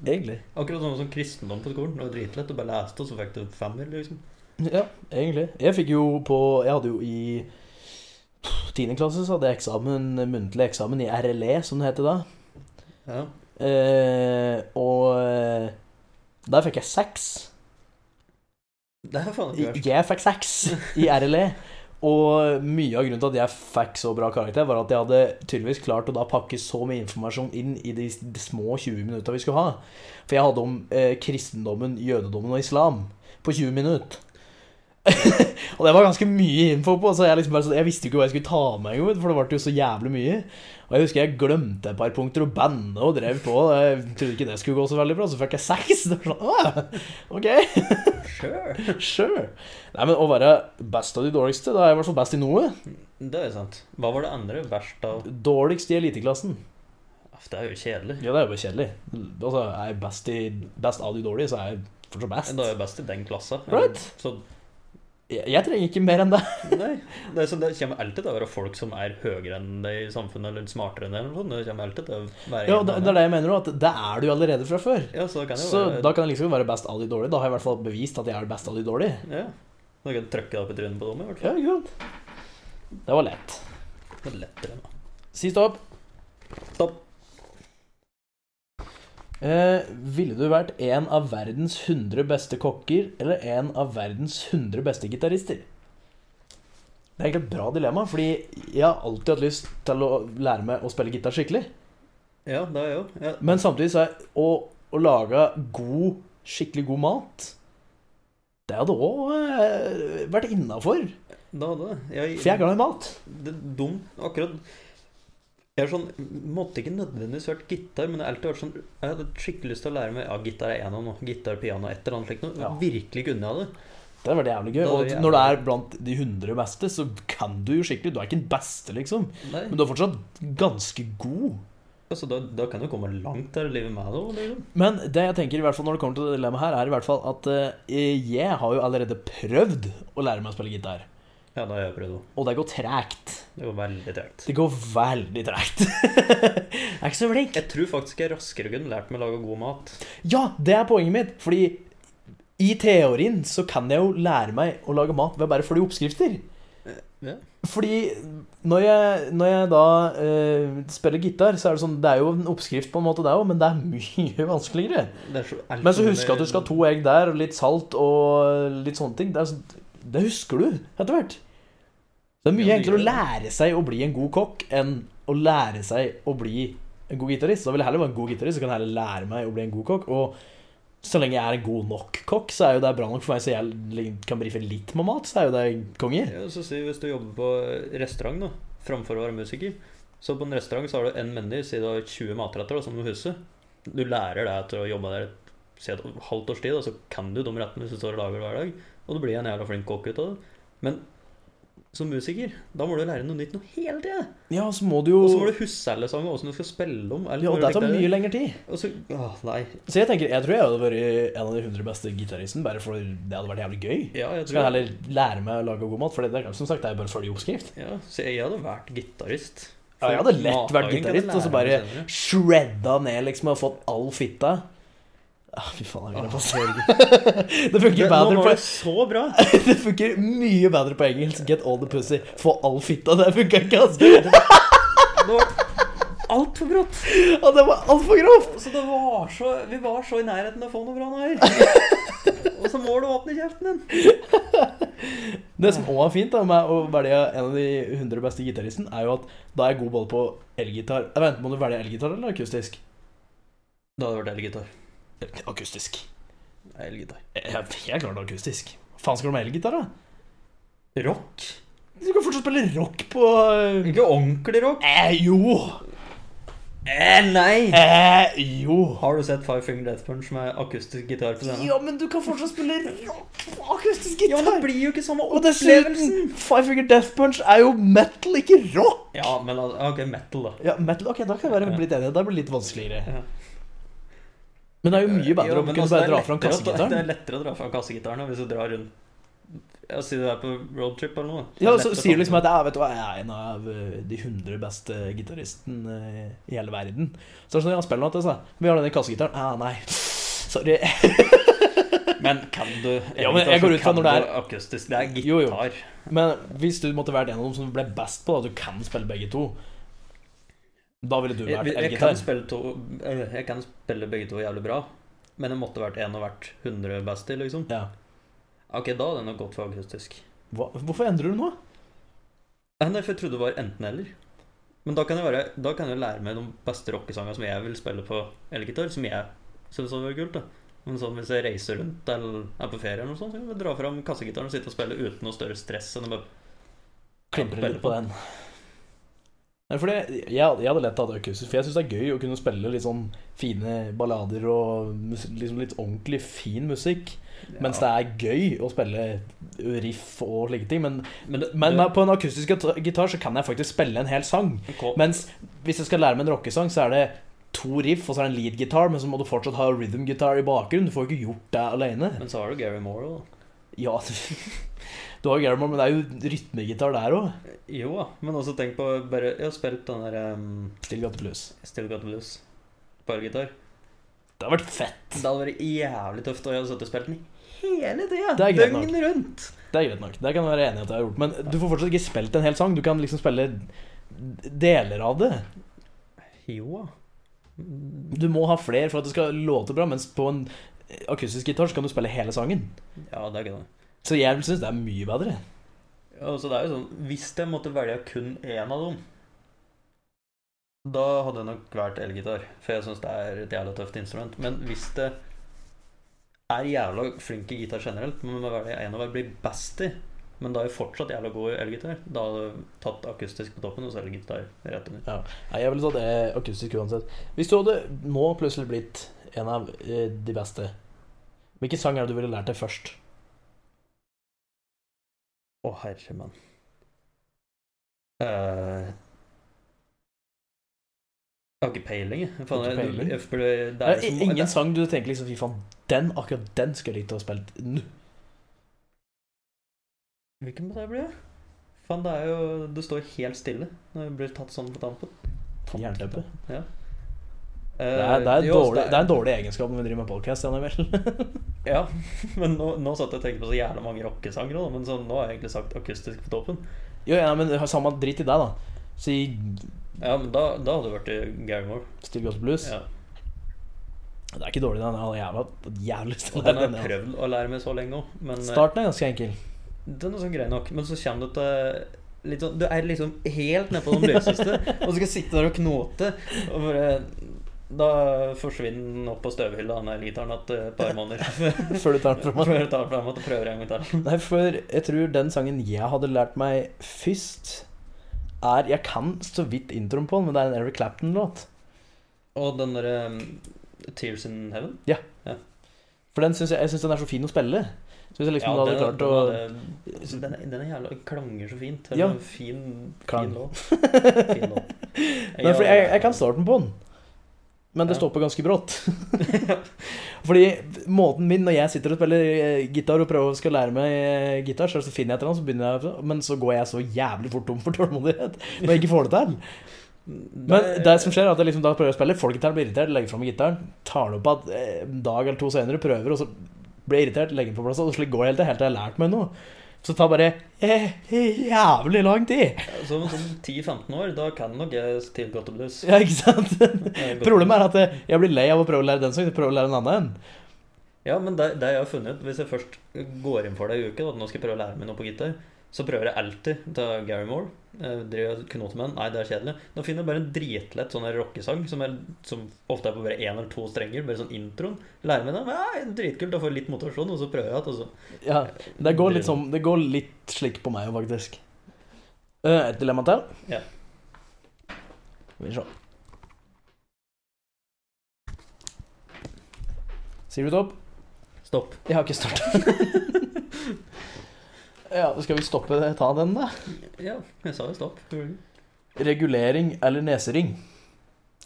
Egentlig. Akkurat sånn som kristendom på skolen. Det var dritlett. Du bare leste, og så fikk du femmer, liksom. Ja, egentlig. Jeg fikk jo på Jeg hadde jo i 10. klasse så hadde jeg eksamen, muntlig eksamen i RLE, som det heter da. Ja. Eh, og eh, der fikk jeg seks. Det er faen ikke verst. Jeg fikk seks i RLE. Og mye av grunnen til at jeg fikk så bra karakter, var at jeg hadde tydeligvis klart å da pakke så mye informasjon inn i de, de små 20 minutta vi skulle ha. For jeg hadde om eh, kristendommen, jødedommen og islam på 20 minutter. og det var ganske mye info på, så jeg, liksom bare, så jeg visste jo ikke hva jeg skulle ta med engang, for det ble jo så jævlig mye. Og jeg husker jeg glemte et par punkter og bandet og drev på. Jeg trodde ikke det skulle gå så veldig bra, så fikk jeg seks. Det var sånn, ok. Sure. Sure. Nei, men å være best av de dårligste, da er jeg i hvert fall best i noe. Det er sant. Hva var det andre verst av Dårligst i eliteklassen. Det er jo kjedelig. Ja, det er jo bare kjedelig. Altså, er jeg best, i, best av de dårlige, så er jeg fortsatt best. Da er jeg best i den klassa. Right. Så Jeg, trenger ikke mer enn det. Nei. Det, er det kommer alltid til å være folk som er høyere enn deg i samfunnet, eller smartere enn deg. Det kommer alltid til å være Ja, det, det er det jeg mener òg, at det er du allerede fra før. Ja, så kan Så være da kan jeg liksom være best av de dårlige. Da har jeg i hvert fall bevist at jeg er best av de dårlige. Ja. Da kan du trykke deg opp i trynet på dem, i hvert Ja, fall. ikke sant? Det var lett. Det lettere nå. Si stopp. Stopp. Eh, ville du vært en av verdens 100 beste kokker eller en av verdens 100 beste gitarister? Det er egentlig et bra dilemma, fordi jeg har alltid hatt lyst til å lære meg å spille gitar skikkelig. Ja, det er jeg jo. Ja. Men samtidig så er å, å lage god, skikkelig god mat Det hadde òg eh, vært innafor. Da hadde det. For jeg er glad i mat. det er dumt, akkurat Jeg har sånn, måtte ikke nødvendigvis hørt gitar, men jeg har alltid vært sånn Jeg hadde skikkelig lyst til å lære meg Ja, gitar er en av noe. Gitar, piano, et eller annet slikt noe. Ja. Virkelig kunne jeg det. Det hadde vært jævlig gøy. Og jævlig når du er blant de 100 beste, så kan du jo skikkelig. Du er ikke den beste, liksom. Nei. Men du er fortsatt ganske god. Altså, da, da kan du komme langt her i livet med det liksom. Men det jeg tenker i hvert fall når det kommer til det dilemmaet her, er i hvert fall at uh, jeg har jo allerede prøvd å lære meg å spille gitar. Ja, det har jeg prøvd òg. Og det går tregt. Det går veldig tregt. Det går veldig tregt. jeg er ikke så flink. Jeg tror faktisk jeg raskere kunne lært meg å lage god mat. Ja, det er poenget mitt. Fordi i teorien så kan jeg jo lære meg å lage mat ved å bare følge oppskrifter. Ja. Fordi når jeg, når jeg da uh, spiller gitar, så er det sånn Det er jo en oppskrift på en måte, det òg, men det er mye vanskeligere. Det er så Men så husk at du skal ha to egg der, og litt salt og litt sånne ting. Det, er sånn, det husker du etter hvert. Det er mye Ja, enklere å lære seg å bli en god kokk enn å lære seg å bli en god gitarist. Da vil jeg heller være en god gitarist, så kan jeg heller lære meg å bli en god kokk. Og så lenge jeg er en god nok kokk, så er jo det bra nok for meg, så jeg kan brife litt med mat. Så er jo det konge. Ja, så si Hvis du jobber på restaurant da framfor å være musiker Så på en restaurant så har du en meny, si du har 20 matretter da, som du husker. Du lærer deg etter å jobbe der si et halvt års tid, da, så kan du de rettene hvis du står og lager hver dag. Og du blir en jævla flink kokk ut av det. Men som musiker, da må du lære noe nytt noe hele tida. Ja, så må du jo Og så må du huske alle sanger, åssen du skal spille dem. eller Ja, og det tar mye lengre tid. Og så, åh, nei. Så jeg tenker, jeg tror jeg hadde vært en av de 100 beste gitaristene, bare for det hadde vært jævlig gøy. Ja, jeg Så kan jeg heller lære meg å lage god mat, for det er som sagt det er bare å følge oppskrift. ja, Så jeg hadde vært gitarist. Ja, jeg hadde lett vært gitarist, og så bare shredda ned liksom og fått all fitta. Ah, fy faen, jeg på Det funker bedre var på så bra! Det funker mye bedre på engelsk. Get all the pussy. Få all fitta. Det funka ikke, altså. Altfor brått. Ja, det var altfor grovt. Så det var så, vi var så i nærheten av å få noe bra her. Og så må du åpne kjeften din. Det som òg er fint da med å velge en av de 100 beste gitaristen, er jo at da er jeg god både på elgitar Vent, Må du velge elgitar eller akustisk? Da hadde det vært elgitar. Akustisk. Elgitar. Jeg helt klart akustisk. Hva faen skal du med elgitar, da? Rock? Du kan fortsatt spille rock på Ikke ordentlig rock. Eh, jo! Eh, nei! Eh, jo! Har du sett Five Finger Death Punch med akustisk gitar på scenen? Ja, men du kan fortsatt spille rock på akustisk gitar! Ja, men det blir jo ikke samme opplevelsen. Five Finger Death Punch er jo metal, ikke rock! Ja, men ok, metal, da. Ja, metal, ok, da kan jeg være blitt enig. Det blir litt vanskeligere. Ja. Men det er jo mye bedre Ja, å kunne altså, bare dra fram kassegitaren. Det er lettere å dra fram kassegitaren da, hvis du drar rundt Ja, Si du er på roadtrip eller noe. Ja, så sier du liksom at jeg, vet du jeg er en av eh, de 100 beste gitaristene eh, i hele verden. Så er det sånn, ja, spill noe til seg. Vi har denne kassegitaren. Ja, nei. Sorry. Men kan du Ja, men jeg går ut fra når det er- du akustisk. Det er gitar. Jo, jo. Men hvis du måtte vært en av dem som ble best på det, at du kan spille begge to, da ville du Jeg, vært jeg, kan elgitar. spille to, eh, jeg kan spille begge to jævlig bra, men det måtte vært en og hvert 100 best i, liksom. Ja. Ok, da hadde jeg nok gått for akustisk. Hva, hvorfor endrer du nå? Nei, nei, for jeg trodde det var enten-eller. Men da kan, jeg være, da kan jeg lære meg de beste rockesangene som jeg vil spille på elgitar, som jeg syns hadde vært kult. da Men sånn hvis jeg reiser rundt eller er på ferie, eller noe sånt, så kan jeg dra fram kassegitaren og sitte og spille uten noe større stress enn å bare litt på den. Nei, for jeg, jeg hadde lett tatt akustisk, for jeg syns det er gøy å kunne spille litt sånn fine ballader og liksom litt ordentlig fin musikk. Mens det er gøy å spille riff og slike ting. Men, Men, det, men det, på en akustisk gitar så kan jeg faktisk spille en hel sang. Okay. Mens hvis jeg skal lære meg en rockesang, så er det to riff, og så er det en lead gitar, men så må du fortsatt ha rhythm-gitar i bakgrunnen. Du får jo ikke gjort det alene. men så har du Gary Moore òg. Ja, du har jo Moore, men det er jo rytmegitar der òg. Jo da, men også tenk på bare Jeg har spilt den der um, Still Got Blues. Still Got Blues på elgitar. Det har vært fett. Det hadde vært jævlig tøft, og jeg hadde sittet og spilt den hele tida. Døgnet rundt. Det er greit nok. Det kan jeg være enig i at jeg har gjort. Men du får fortsatt ikke spilt en hel sang. Du kan liksom spille deler av det. Jo da. Du må ha flere for at det skal låte bra, mens på en akustisk gitar så kan du spille hele sangen. Ja, det er ikke det. Så jeg syns det er mye bedre. Ja, så det er jo sånn Hvis jeg måtte velge kun én av dem, da hadde det nok vært elgitar. For jeg syns det er et jævla tøft instrument. Men hvis det er jævla flink i gitar generelt, men må velge en av dem blir best i, men da er jeg fortsatt jævla god i elgitar, da hadde jeg tatt akustisk på toppen og så elgitar rett under. Ja. Jeg ville tatt det akustisk uansett. Hvis du hadde nå plutselig blitt en av eh, de beste, hvilken sang er det du ville lært deg først? Å, herre mann. Har ikke peiling, jeg. Faen, Har ikke peiling? jeg føler- det Det er ingen det- sang du tenker liksom Fy faen, den, akkurat den skulle jeg likt å ha spilt nå. Hvilken må det bli? Faen, det er jo Det står helt stille når du blir tatt sånn på tampen. Jernteppe. Ja. Det er, det, er Eh, jo, dårlig, det er en dårlig egenskap når vi driver med podcast, Ja, men nå, nå satt jeg og tenkte på så jævla mange rockesanger, men så, nå har jeg egentlig sagt akustisk på toppen. jo, ja, men samme dritt i deg, da. Si Ja, men da, da hadde det vært Moore. Still Got Blues. Ja. Det er ikke dårlig, den. Er jævla jævlig Og den har jeg prøvd å lære meg så lenge òg, eh, Starten er ganske enkel. den er sånn grei nok. Men så kommer du til litt sånn, Du er liksom helt nede på den løseste, og så skal jeg sitte der og knote. Og bare Da forsvinner den opp på støvhylla, den der gitaren, et par måneder. Før du tar den fra meg. Før jeg tar den frem og prøver en gang til. Nei, for jeg tror den sangen jeg hadde lært meg først, er Jeg kan så vidt introen på den, men det er en Eric Clapton-låt. Og den derre um, Tears in Heaven. For den synes jeg, jeg synes den er så fin å spille. Så hvis jeg liksom hadde den, klart den, å den, er- den er jævla klanger så fint. Ja. en fin, fin låt. Fin låt. Nei, fordi jeg, jeg kan starten på den, men det stopper ganske brått. Fordi måten min når jeg sitter og spiller eh, gitar og prøver skal lære meg eh, gitar, så finner jeg et eller annet, så begynner jeg Men så går jeg så jævlig fort tom for tålmodighet når jeg ikke får det til. Men det som skjer er at jeg liksom da prøver å spille, får det blir irritert, legger fra meg gitaren, tar det opp eh, en dag eller to senere, prøver, og så blir jeg irritert, legger den på plass, og slik går det helt til helt til jeg har lært meg noe. Så det tar bare eh, jævlig lang tid. Så om sånn 10-15 år, da kan nok jeg stille godt og blues. Ja, ikke sant? Problemet er at jeg- blir lei av å prøve å lære den sangen, prøve å lære en annen. Ja, men det, det jeg har funnet Hvis jeg først går inn for det i uke, at nå skal jeg prøve å lære meg noe på gitar, så prøver jeg alltid til Gary Moore. Med den. Nei, det er kjedelig. Nå finner jeg bare en dritlett sånn rockesang som, er, som ofte er på bare én eller to strenger. Bare sånn introen. Lærer meg det. Nei, ja, dritkult. Da får jeg litt motivasjon, og så prøver jeg igjen. Ja, det går litt, sånn, det går litt slik på meg, faktisk. Eh, Et dilemma til. Ja. Skal vi se. Sier du stopp? Stopp. Jeg har ikke starta. ja, skal vi stoppe ta den, da? Ja, jeg sa jo stopp. Regulering eller nesering?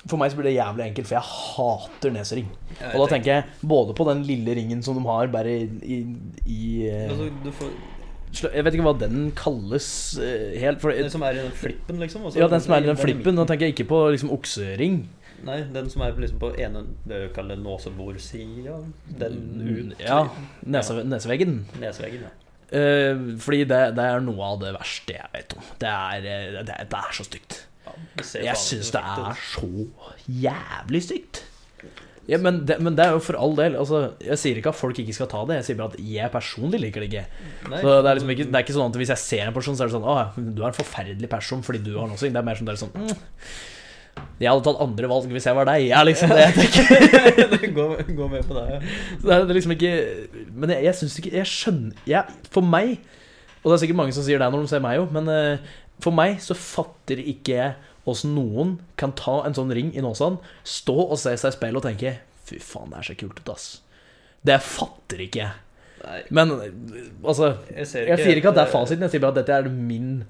For meg så blir det jævlig enkelt, for jeg hater nesering. Ja, Og da tenker jeg både på den lille ringen som de har bare i, i, eh, Altså, du får, Jeg vet ikke hva den kalles eh, helt. For, den som er i den flippen, liksom. og ja, den som er i den flippen. Nå tenker jeg ikke på liksom oksering. Nei, den som er liksom på ene Det vi kaller nåseborsida. Den ut Ja, nese, neseveggen. Neseveggen, ja. Eh, fordi det, det er noe av det verste jeg vet om. Det er, eh, det, det er så stygt. ja Jeg syns det er så jævlig stygt. Ja, men, det, men det er jo for all del altså, Jeg sier ikke at folk ikke skal ta det, jeg sier bare at jeg personlig liker det ikke. Nei, Så det er liksom ikke, det er ikke sånn at Hvis jeg ser en person, så er det sånn Å, du er en forferdelig person fordi du har nosing. Det er mer sånn, det er sånn mm, Jeg hadde tatt andre valg hvis jeg var deg. Jeg er liksom det jeg tenker. gå, gå med på det. ja. Det er det liksom ikke Men jeg, jeg syns ikke Jeg skjønner jeg, For meg Og det er sikkert mange som sier det når de ser meg òg, men uh, for meg så fatter ikke jeg åssen noen kan ta en sånn ring i Nåsan, stå og se seg i speilet og tenke Fy faen, det er så kult ut, ass. Det fatter ikke jeg. Men eh, altså jeg Jeg sier ikke at det er fasiten, jeg sier bare at dette er min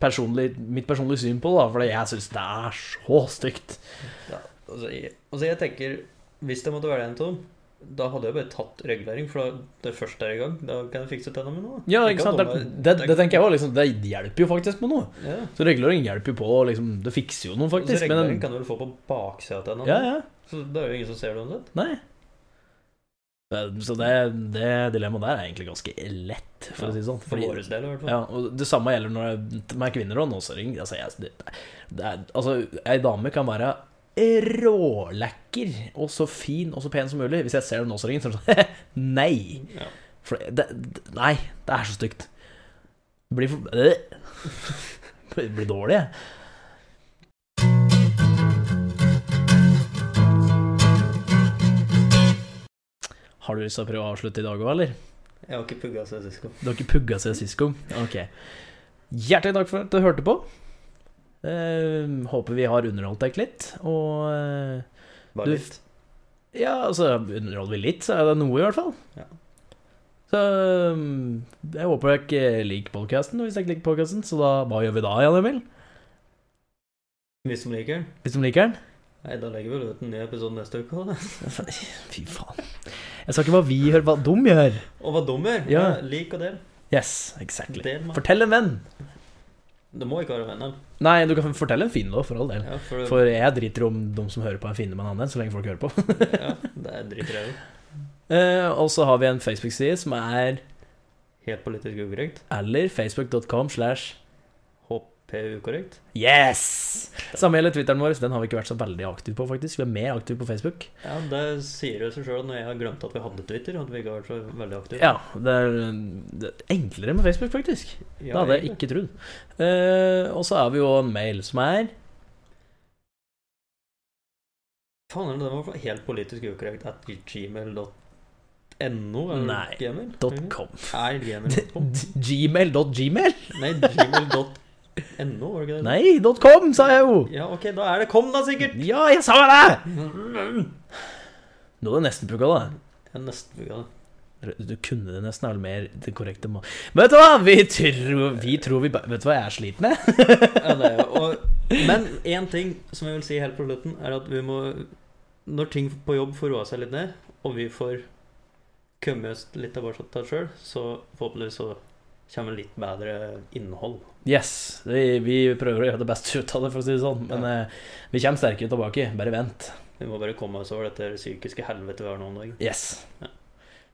personlig, mitt personlige syn på det, fordi jeg syns det er så stygt. Ja, altså, jeg, altså jeg tenker Hvis det måtte være en tom, da hadde jeg bare tatt regulering. For det første er i gang, da kan jeg fikse tennene med noe. Ja, ikke sant? Det, det, det tenker jeg også, liksom, det hjelper jo faktisk med noe. Ja. Så regulering hjelper jo på, liksom, det fikser jo noe, Så faktisk. regulering Men kan du vel få på baksida av tennene? ja, ja, Så det er jo ingen som ser det uansett. nei. Så det, det dilemmaet der er egentlig ganske lett, for å si det sånn. For vår del, i hvert fall. Ja, og Det samme gjelder når det er kvinner og nåsering. Altså, jeg, det, er, altså, ei dame kan være rålekker og så fin og så pen som mulig. Hvis jeg ser den nåseringen, så er det sånn Nei! Ja. For det, nei, det er så stygt. Det blir for. Det blir dårlig, jeg. Har du lyst til å prøve å avslutte i dag òg, eller? Jeg har ikke pugga siden sist. Du har ikke pugga siden sist? Ok. Hjertelig takk for at du hørte på. Eh, håper vi har underholdt deg litt. Og eh, Bare Du- litt. ja, altså Underholder vi litt, så er det noe, i hvert fall. Ja. Så eh, jeg håper dere ikke liker podkasten. Hvis dere ikke liker podkasten, så da, hva gjør vi da, Jan Emil? Hvis de liker den. hvis de liker den. Nei, da legger vi vel ut en ny episode neste uke. Da. Fy faen. Jeg sa ikke hva vi gjør, hva de gjør. Og hva dummer! Ja. Ja. Lik og del. Yes, exactly. Del. Fortell en venn. Det må ikke være venner. Nei, du kan fortelle en finne, da, for all del. Ja, for, For jeg driter om de som hører på, er finne med en annen, så lenge folk hører på. ja, det er jeg uh, og så har vi en Facebook-side som er Helt politisk ukorrekt. eller facebook.com slash HPU korrekt. Yes! Samme gjelder Twitteren vår. Den har vi ikke vært så veldig aktive på, faktisk. Vi er mer aktive på Facebook. Ja, det sier jo seg sjøl når jeg har glemt at vi hadde Twitter. At vi ikke har vært så veldig aktive. Ja, det er, det er enklere med Facebook, faktisk. Ja, det hadde jeg ikke trodd. Eh, og så har vi jo en mail som er Faen, det var helt politisk ukorrekt at gmail.no No, Nei. Er gmail.com? Gmail.gmail? Nei, gmail.no, var det ikke det? Nei, .com, sa jeg jo! Ja, ok, da er det kom, da, sikkert! Ja, jeg sa det! Nå er det nesten pugga, da. Er nesten pugga, det. Du kunne det nesten, eller mer det korrekte må... Men vet du hva? Vi tror vi, tror vi Vet du hva jeg er sliten med? Ja, det er jo og, Men én ting som jeg vil si helt på slutten, er at vi må Når ting på jobb får roa seg litt ned, og vi får kommet oss litt tilbake til oss sjøl, så forhåpentligvis så kommer litt bedre innhold. Yes. Vi, vi, prøver å gjøre det beste ut av det, for å si det sånn. Men ja. Eh, vi kommer sterkere tilbake. Bare vent. Vi må bare komme oss over dette psykiske helvetet vi har nå om dagen. Yes. Ja.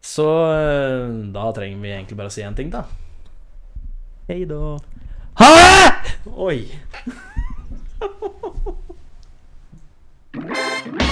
Så eh, da trenger vi egentlig bare å si én ting, da. Hei da. Ha! Oi.